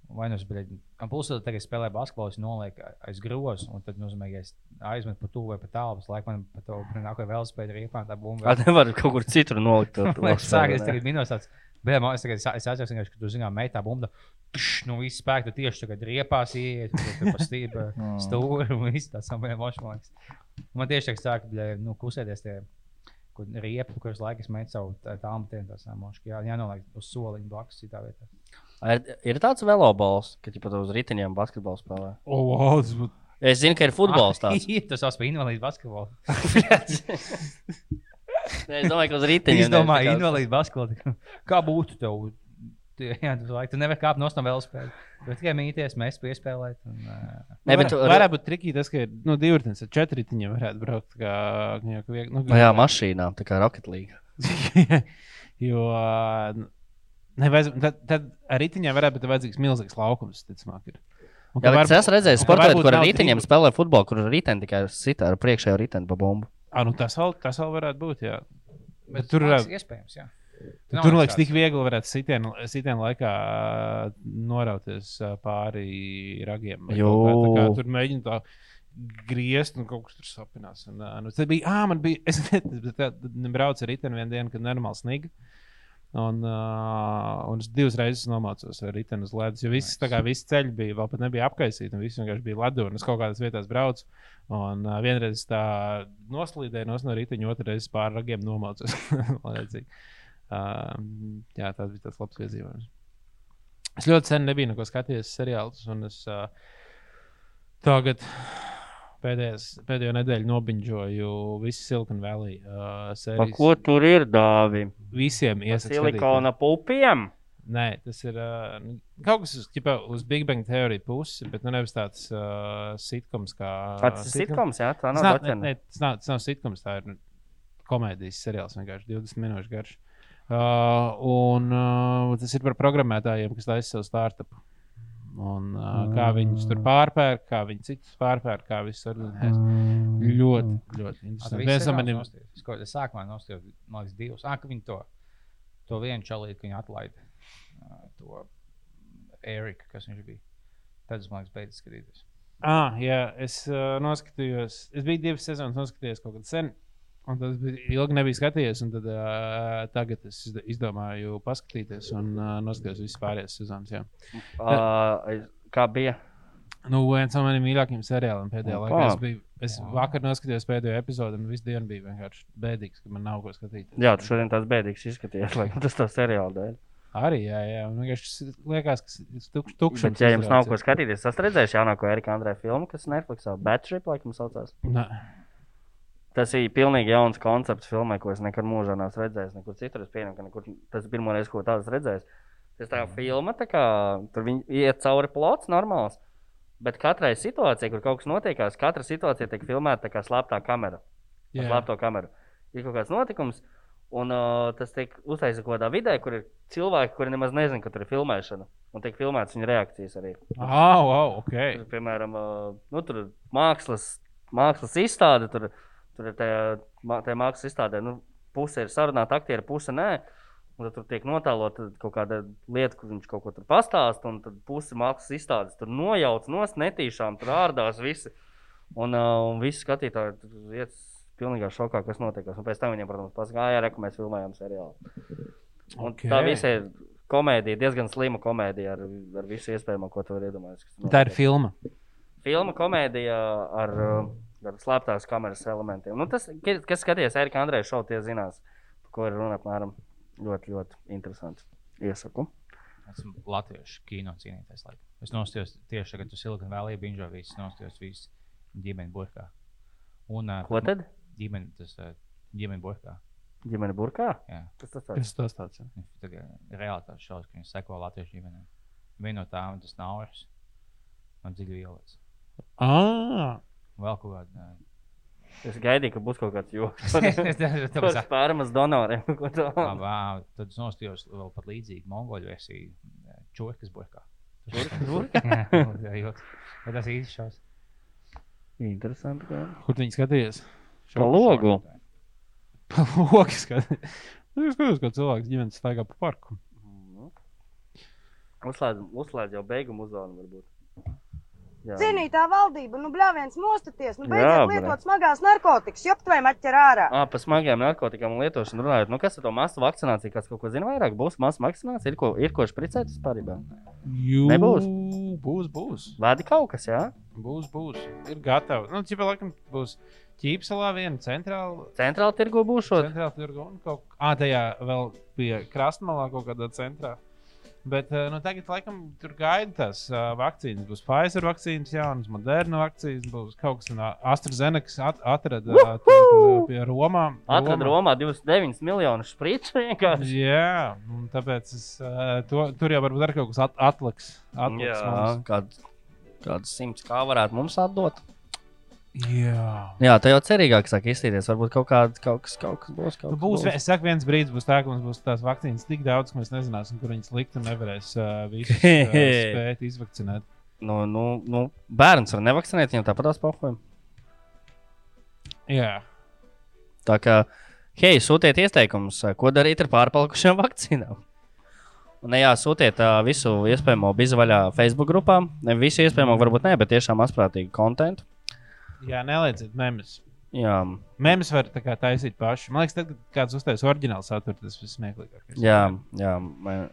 Vai nu es biju. Man pulsē tagad spēlēju basketbolu, es nolieku aiz groza, un tad nozīmē, ka es aizmetu pa tuvu vai pa tālu. Es laikam man pa to nākamajā vēl spēju riepā tā bumba. Kā nevar kaut kur citur nolikt? velospēdu, ne? tagad minos tāds. Bet man, es tagad es atceros, ka tu zinām, metā bumba. Pš, nu, viss spēks, tu tieši tagad riepās iet, tu pa stība stūri un viss tāds samērā mošs. Man tieši sāk, nu, kusēties tie, kur riepu, kuras laikas met savu tāmu tiem tās mošs. Jā, jānoliek uz soliņu blakus citā vietā. Ir, ir tāds velobols, ka jau pat uz riteņiem basketbolu spēlē. Oh, wow, tas. Es zinu, ka ir futbols tāds. Tas sauc par invalīdu basketbolu. Nē, es domāju, ka uz riteņiem. Es domāju, invalīdu basketbolu. Kā būtu tev? Tu- Jā, tu, laik, tu nevari kāpt no velospēdas. Tu tikai mīties, mēs piespēlēt. Un, uh, Nē, bet tu- varētu būt trikīgi tas, ka ir nu, divi riteņi, ar četri riteņiem varētu braukt. Kā, kā, kā, vieg- nu, Nu, jā, mašīnām, tā kā Rocket League. jo nevajadz, tad, tad ar riteņiem varētu būt vajadzīgs milzīgs laukums. Ticamāk, ir. Un Jā, bet varbūt- es redzēju, sportā, varbūt kur ar riteņiem spēlē futbolu, kur ar riteni tikai sita ar priekšējo riteni pa bumbu. Ā, nu, tas, vēl, tas vēl varētu būt. Jā. bet tur tur ir iespējams. Jā. Nav Tur liekas, tik viegli varētu sitienu, sitienu laikā norauties pāri ragiem. kā. Kā Tur mēģina tā griezt, un kaut kas tur sapinās. Un, nu, tas bija, ah, man bija, es braucu ar riteni vienu dienu, kad normāli sniga. Un, uh, un es divas reizes nomācos ar riteni uz ledus. Jo viss, nice. viss ceļš bija, vēl pat nebija apkaisīts, un viss vienkārši bija ledu. Un es kaut kādās vietās braucu. Un uh, vienreiz tā noslīdēju no riteņa, otru reizi pāri ragiem nomācos. Uh, jā, tas bija tas labs piedzīvojums. Es ļoti sen nebiju neko skatījies seriālus, un es uh, tagad Pēdējās, pēdējo nedēļu nobiņģoju visu Silicon Valley uh, ko tur ir dāvi? Visiem iesaku Silikona pupiem. Nē, tas ir uh, kaut kas uz, ķipa, uz Big Bang teoriju pusi, bet nu nevis tāds uh, sitkoms kā. Tas ir sitkoms, jā, tā Tas nav nav, ne, ne, tas nav, tas nav sitkoms, tā ir komēdijas seriāls, vienkārši 20 minūšu garš. Uh, un uh, tas ir par programmētājiem, kas taisa savu startup. Un, uh, kā viņus tur pārpērk, kā viņi citus pārpērk, kā viss organizēs. Ļoti, ļoti interesanti. Viens no maniem Es sākumā nostājos, man liekas, divus. Ah, ka viņi to, to vienu čalīti, ka viņi atlaida uh, to Eriku, kas viņš bija. Tad es, man liekas, beidzu skatīties. Ah, jā, es uh, noskatījos. Es biju divas sezonas, noskatījos kaut kad sen. Un tas bija ilgi nebija skatījies. un Tad, uh, tagad es izd- izdomāju paskatīties un uh, noskatījos visas pārējās sezonas. Jā. Uh, Kā bija? Nu, viens no maniem mīļākajiem seriāliem pēdējā Opa. laikā. Es, biju, es vakar noskatījos pēdējo epizodi, un visu dienu bija vienkārši bēdīgs, ka man nav ko skatīt. Jā, tu šodien tāds bēdīgs izskaties, laikam tas tā seriāla dēļ. Arī, jā, jā. Man vienkārši liekas, ka tas ir tukšs. Bet, ja jums nav ko skatīties, esat redzējuši jaunāko Erika Andrēja filmu, kas Netflixā Batship, laikam saucās. Nē, Tas ir pilnīgi jauns koncepts filmai, ko es nekad mūžā neesmu redzējis. Nekur citur es pieņemu, ka nekur, tas ir pirmo reizi, ko tādu redzējis. Tas tā kā filma, tā kā tur viņi iet cauri plots, normāls. Bet katrai situācijai, kur kaut kas notiekās, katra situācija tiek filmēta tā kā slēptā kamera. jā. slēpto kameru. Ir kaut kāds notikums, un uh, tas tiek uztaisīts kaut kādā vidē, kur ir cilvēki, kuri nemaz nezina, ka tur ir filmēšana. Un tiek filmētas viņa reakcijas arī. Ah, wow, ok. Tur, piemēram, uh, nu, tur mākslas, mākslas izstāde, tur, tur ir tajā, tajā mākslas izstādē. Nu, puse ir sarunāta aktieri, puse nē. Un tad tur tiek notēlota kaut kāda lieta, kur viņš kaut ko tur pastāsta, un tad puse mākslas izstādes tur nojauc, nos netīšām, tur ārdās visi. Un, uh, un visi skatītāji tur iet pilnīgā šokā, kas notiek. Un pēc tam viņiem, protams, pasakā, jā, re, ka mēs filmējam seriālu. Un Ok. okay. Tā visa ir komēdija, diezgan slima komēdija ar, ar visu iespējamo, ko tu vari iedomāties. Tā ir filma. Filma komēdija ar, uh, ar slēptās kameras elementiem. Nu, tas, kas skaties Erika Andreja šovu, tie zinās, par ko ir runa apmēram. Ļoti, ļoti interesanti. Iesaku. Esmu latviešu kino cīnītājs. Laikam. Es nostājos tieši tagad, kad Silicon Valley binžo visu, nostājos visu ģimeni burkā. Un uh, Ko tad? ģimeni, tas uh, ģimeni burkā. Ģimene burkā? Jā. Kas tas tāds? Kas tas tāds? ir? Tā kā realitātes šausmas, ka viņi seko latviešu ģimenei. Viena no tām tas nauris un dziļi violets. Ah, Vēl kaut kāda. Es gaidīju, ka būs kaut kāds joks. Tāpēc Par spērmas donoriem. ko tā. Ā, Tad es nostājos vēl pat līdzīgi mongoļu versiju. Čurkas burkā. Bet tas ir īsts šausmas. Interesanti. kā. kur viņi skatījās? Pa logu. Logs skatījās. Nu, Es skatos, kā cilvēks ģimenes staigā pa parku. Uzslēdz, uzslēdz jau beigumu uzvānu varbūt. Jā. Cienītā valdība, nu bļāviens mostaties, nu Jā, beidziet bre. lietot smagās narkotikas, joptvēm atķer ārā. Ah, par smagiem narkotikām un lietošanu runājot. Nu, kas ar to masu vakcināciju? Kāds kaut ko zina vairāk? Būs masu vakcinācija? Ir ko, ir ko špricēt vispār? Jū, Nebūs? Būs, būs. Vādi kaut kas, jā? Būs, būs. Ir gatavi. Nu, ķipa, laikam, būs ķīpselā viena centrāla. Centrāla tirgu būs šo. Centrāla tirgu un kaut kā tajā vēl pie krastmalā kaut kādā centrā. Bet eh, nu, tagad, laikam, tur gaida tās uh, vakcīnas. Būs Pfizer vakcīnas, jaunas, Moderna vakcīnas, būs kaut kas no AstraZenekas at, atrada uh, tur, uh, pie Romā. Atrada Romā 29 miljonus špricu vienkārši. Jā, un tāpēc es, uh, to, tur jau varbūt arī kaut kas at, atliks. atliks kāds, kāds simts kā varētu mums atdot. Jā. Jā, tā jau cerīgāk sāk izstīties. Varbūt kaut, kād, kaut, kas, kaut kas būs. Kaut Nu, kas būs, es saku, viens brīdis būs tā, ka mums būs tās vakcīnas tik daudz, ka mēs nezināsim, kur viņas likt un nevarēs uh, visus uh, spēt izvakcinēt. Nu, nu, nu, bērns var nevakcinēt, viņam tāpat tās pohojam. Jā, Tā kā, hei, sūtiet ieteikumus, ko darīt ar pārpalikušām vakcīnām. Un, jā, sūtiet uh, visu iespējamo bizvaļā Facebook grupā. Ne visu iespējamo, varbūt ne, bet tiešām asprātīgu kontentu. Jā neliedziet memes. Jā, Memes var tā taisīt paši. Man liekas, tad, kad kāds uztais oriģinālu saturu, tas viss smieklīgākais. jā, jā. man-.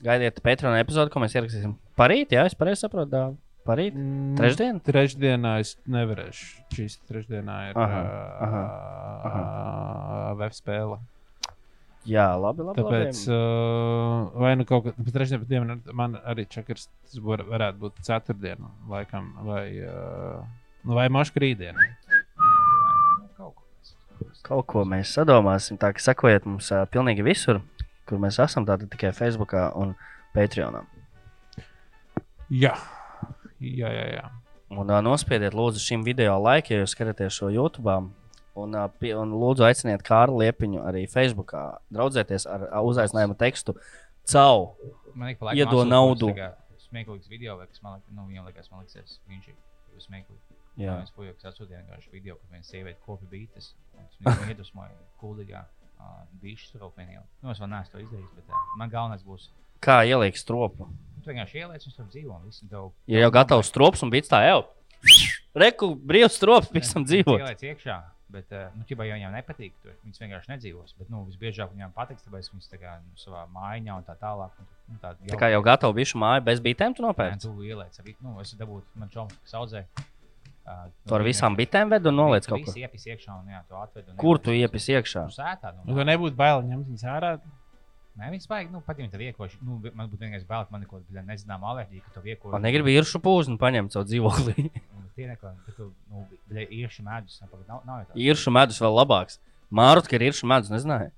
Gaidiet Patreon epizodi, ko mēs ierakstīsim parīt. Jā, es pareizi saprotu. dā, Parīt. Mm, Trešdien? Trešdienā es nevarēšu. Šīs trešdienā ir Aha, uh, web spēle. Jā, labi. labi Tāpēc, labi. uh, vai nu kaut kādā trešdienā, bet man arī čakars, tas var, varētu būt ceturtdiena, laikam, vai uh, Vai maška rītdien? Nu, kaut ko mēs- Kaut ko mēs sadomāsim. Tā kā sekojiet mums uh, pilnīgi visur, kur mēs esam. Tātad tikai Facebook un Patreonā. Jā, jā, jā. jā. Un uh, nospiediet, lūdzu, šim video laiku, ja jūs skatāties šo YouTube. Un, uh, pie, un lūdzu, aiciniet Kārlu Liepiņu arī Facebook. Draudzēties ar uh, uzaicinājumu tekstu CAU. Man liekas, pa laikam Iedod naudu. Smieklīgs video, vai kas man liekas, nu, viņam liekas, man liekas, viņš ir smieklīgs. Jā. Mēs puikas atsūtījām vienkārši video, kur viena sieviete kopja bītas. un tas Viņu iedvesmoja kuldīgā bišķi strofēnijā. Nu, es vēl neesmu to izdarījis, bet uh, man galvenais būs. Kā ielikt stropu? Tu vienkārši ieliec, un tur dzīvo. tev- Ir jau gatavs strops un bija tā jau. Reku, brīvs strops, pēc tam dzīvot. Ieliec iekšā. Bet, uh, nu, ķipa, ja viņiem nepatīk, tur viņas vienkārši nedzīvos. Bet, nu, visbiežāk viņām patiks, tāpēc viņas tā kā nu, savā mājā un tā tālāk. Un, nu, tā, Tā kā jau gatava bišu māja bez bitēm, tu nopērci. tu ieliec nu, es dabūju, man čoms, kas audzē. Uh, Tu ar visām bitēm ved un noliec kaut ko. Iekšā un jā, tu atved. un Kur tu iepis iekšā? Tu sētā. Nu, Nu, tev nebūtu bail ņemt viņas ārā. Nē, viņas vajag, nu, pat ja viņi tev iekoši. Nu, man būtu vienkārši bail, ka man kaut kāda nezināma alerģija, ka tu iekoši. Man negribu īršu pūzni paņemt savu dzīvokli. Tie neko, ka tu, nu, ieši medus. Nav, nav, nav jau tā. īršu medus vēl labāks. Mārut, ka ir īršu medus, nezināju.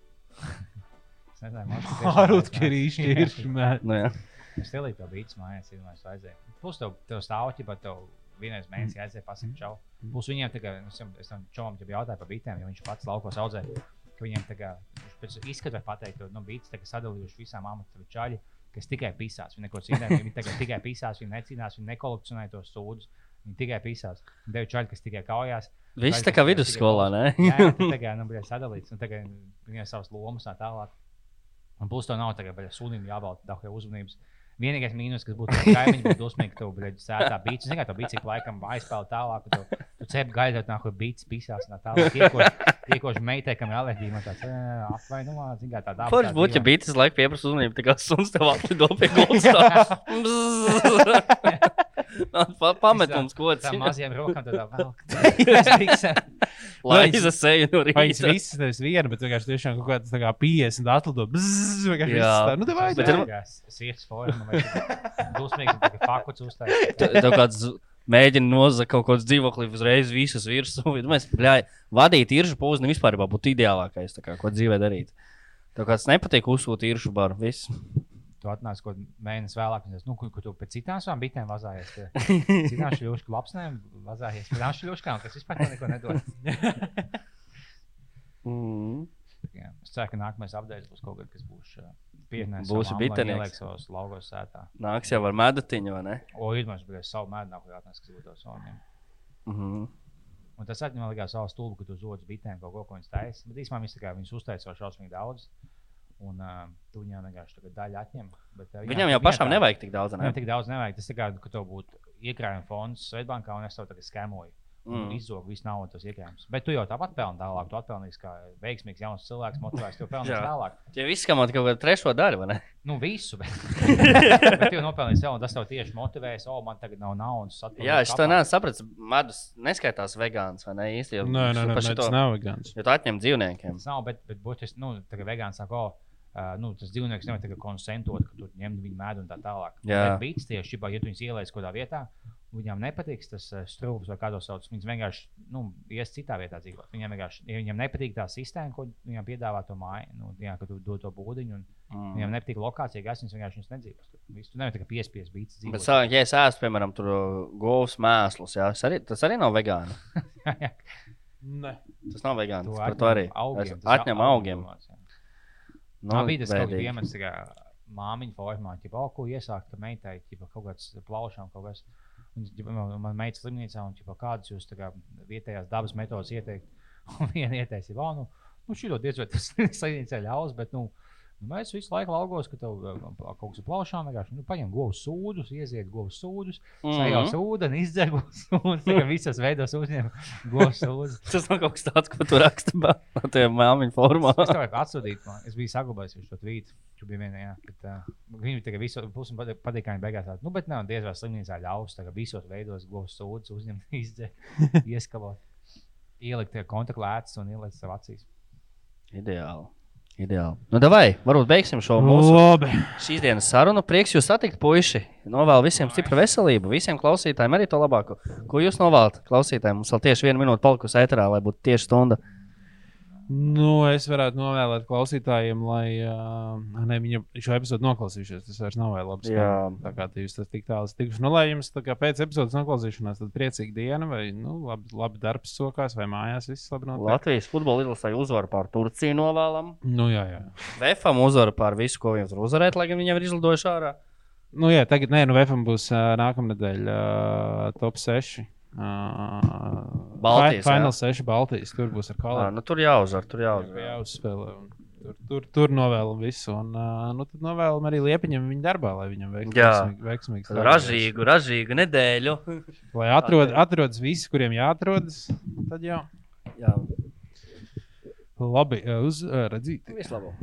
Es nezināju, vajag, ka ir ir mērķis. Nu, jā. Es ielīju to bītas mājās, iedomājos, vajadzēja. Plus tev, tev stāvķi, bet tev vienreiz mēnesī aizēja pasakot čau. Plus viņiem tagad, es tam- čomam jau jautāju par bitēm, jo viņš pats laukos audzē. Ka viņiem tagad, viņš pēc izskata var pateikt, ka nu, bītas tagad sadalījuši visām amatām čaļi, kas tikai pisās. Viņi neko nedarīja. Viņi tagad tikai pisās, viņi necīnās, viņi nekolekcionē tos sūdus. Viņi tikai pisās. Devi čaļi, kas tikai kaujās. Viss tā kā vidusskolā, ne? Jā, tā tagad nu, bija sadalīts. Un tagad viņiem savas lomas tā tālāk. Un plus to nav tagad, bet sunim jābalda daudz uzmanības. Vienīgais mīnus, kas būtu, ka kaimiņš būtu dusmīgi, ka tu biji sētā bīcis. Zini, kā tu bīcis laikam aizpēlē tālāk, tu, tu cep gaidot, nāk, bīcis pisās un tā tālāk. Tiekoši, meitai, kam ir alerģija, man tāds apvainojumā, zini, kā tā daba. Forši būtu, ja bītas laika pieprasa uzmanību, tā kā suns tev atlido pie gultas. Pametums kods. Tā mazajām rokām tādā vēl. Laiza seju no Viņas rīta. visas nevis viena, bet vienkārši tiešām kaut kādas tā kā 50 atlido. Bzzz, vienkārši Jā. visas tā. Nu, tev Bet vajag. ir- Sirds forma, dusmīgs, tagad fakuts uzstājas. Tev kāds mēģina nozagt kaut kādu dzīvokli uzreiz visas virsū. Mēs bļāj, vadīt īršu pūzni vispār būtu ideālākais, tā kā, ko dzīvē darīt. Tev kāds nepatīk uzsūtīt īršu baru. Viss. Tu atnāc kaut kādā mēnesī vēlāk, un es nu, kur, kur tu pēc citām savām bitēm vazājies. Citām šļūškām, lapsnēm vazājies. Pēc tām šļūškām, kas vispār neko nedod. Mm. Jā, Es ceru, ka nākamais apgājums būs kaut kas, kas būs pienācis. Būsi bitenieks. Ieliek savos laugos sētā. Nāks jau ar medutiņu, vai ne? O, ir mums bija savu mēdinājumu, kur atnāc, kas būtu tos soniem. Mm -hmm. Un tas atņem likās savu stulbu, ka tu zodzi bitēm kaut ko, ko viņas taisa. Bet īstenībā viņas, viņas uztaisa jau šausmīgi daudz. Un uh, tu viņām vienkārši tagad daļu atņem. Bet, uh, Viņam jau pašam nevajag tik daudz. Ne? Ne? Tik daudz nevajag. Tas ir kā, ka tev būtu iekrājuma fonds Svetbankā un es tev tagad skēmoju. Mm. Izzogu visu naudu, tas iekrājums. Bet tu jau tāpat pelni tālāk. Tu atpelnīsi kā veiksmīgs jauns cilvēks, motivēts. Tu pelnīsi Jā. tālāk. Ja viss kam kaut kādu trešo daļu, vai ne? Nu, visu. Bet, bet tu jau nopelnīsi jau, un tas tev tieši motivēs. O, man tagad nav naudas. Jā, es to sapratis. Medus neskaitās vegāns, vai ne? Īsti jau Nē, nē, nē, nē, tas nav vegāns. Jo tu atņem dzīvniekiem. Tas nav, bet, bet būtiski, nu, tagad vegāns saka, o, uh, nu, tas dzīvnieks nevar tagad konsentot, ka tur ņem viņu mēdu un tā tālāk. Jā. Bet bīts tieši, ja tu viņus ielaiž kaut kādā vietā, viņām nepatiks tas strūks vai kā to sauc. Viņas vienkārši, nu, ies citā vietā dzīvot. Viņiem vienkārši, ja viņiem nepatīk tā sistēma, ko viņiem piedāvā to māju, nu, jā, ka tu dod to būdiņu, un Mm. viņiem nepatīk lokācija, kas viņas vienkārši nedzīvos. tur. Visu tu nevari tikai piespiest bīts dzīvot. Bet, sā- ja es ēstu, piemēram, tur govs mēslus, jā, tas arī, tas arī nav vegāni. Tas nav vegāns. Tas par to arī. augiem, atņem au- augiem. Nu, Man bija tas kaut kāds bēdīgi. piemērs, kā māmiņa formā, ja oh, ko iesākt, ka meitai ķipa, kaut kāds plaušām kaut kas. Man, meita slimnīcā, un ķipa, kādas jūs kā, vietējās dabas metodas ieteikt. Un viena ieteicīja, oh, nu, nu šī ļoti diezgan tas slimnīcā ļaus, bet, nu, nu, mēs visu laiku laugos, ka tev uh, kaut kas ir plaušām, vienkārši, nu, paņem govs sūdus, ieziet govs sūdus, sajauc Mhm. ūdeni, izdzēr govs sūdus, tā kā visas veidos uzņem govs sūdus. Tas nav kaut kas tāds, ko tu raksti no tiem māmiņu formā. Es tev atsūtīju, man. es biju saglabājis šo tvītu. Jā, bet uh, viņi tagad visu pusi patīk, kā viņi beigās tādu, nu, bet nav diez vai slimnīcā ļaus, tagad visos veidos govs sūdus, uzņemt, izdzērt, ieskavot, ielikt kontaktlētas un ielikt sev acīs. Ideāli. Ideāli. Nu, davai, varbūt beigsim šo mūsu Labi. šīs dienas sarunu. Prieks jūs satikt, puiši. Novēlu visiem stipru veselību, visiem klausītājiem arī to labāko. Ko jūs novēlat klausītājiem? Mums vēl tieši viena minūte palikusi ēterā, lai būtu tieši stunda. Nu, es varētu novēlēt klausītājiem, lai uh, ne, viņi šo epizodu noklausījušies. Tas vairs nav vēl labs. Jā. Tā kā jūs tas tik tālu tikuši. Nu, lai jums pēc epizodes noklausīšanās, tad priecīga diena, vai nu, labi, labi darbs sokās, vai mājās viss labi notiek. Latvijas futbola izlasē uzvaru pār Turciju novēlam. Nu, jā, jā. Vēfam uzvaru pār visu, ko viņam var uzvarēt, lai gan viņam ir izlidojuši ārā. Nu, jā, tagad, nē, nu, VFM būs uh, nākamnedēļ uh, top 6. Uh, Baltijas, jā. Fināls 6 Baltijas. Tur būs ar kolēģiem. nu, tur jāuzvar, tur jāuzvar. jāuzspēlē. un Tur, tur, tur novēlu visu. Un, uh, nu, tad novēlam arī Liepiņam viņa darbā, lai viņam veik- Jā. veiksmīgi, veiksmīgi. Ražīgu, ražīgu nedēļu. Lai atrod, atrodas visi, kuriem jāatrodas. Tad jau Jā, labi uz uh, redzīt. vislabāk.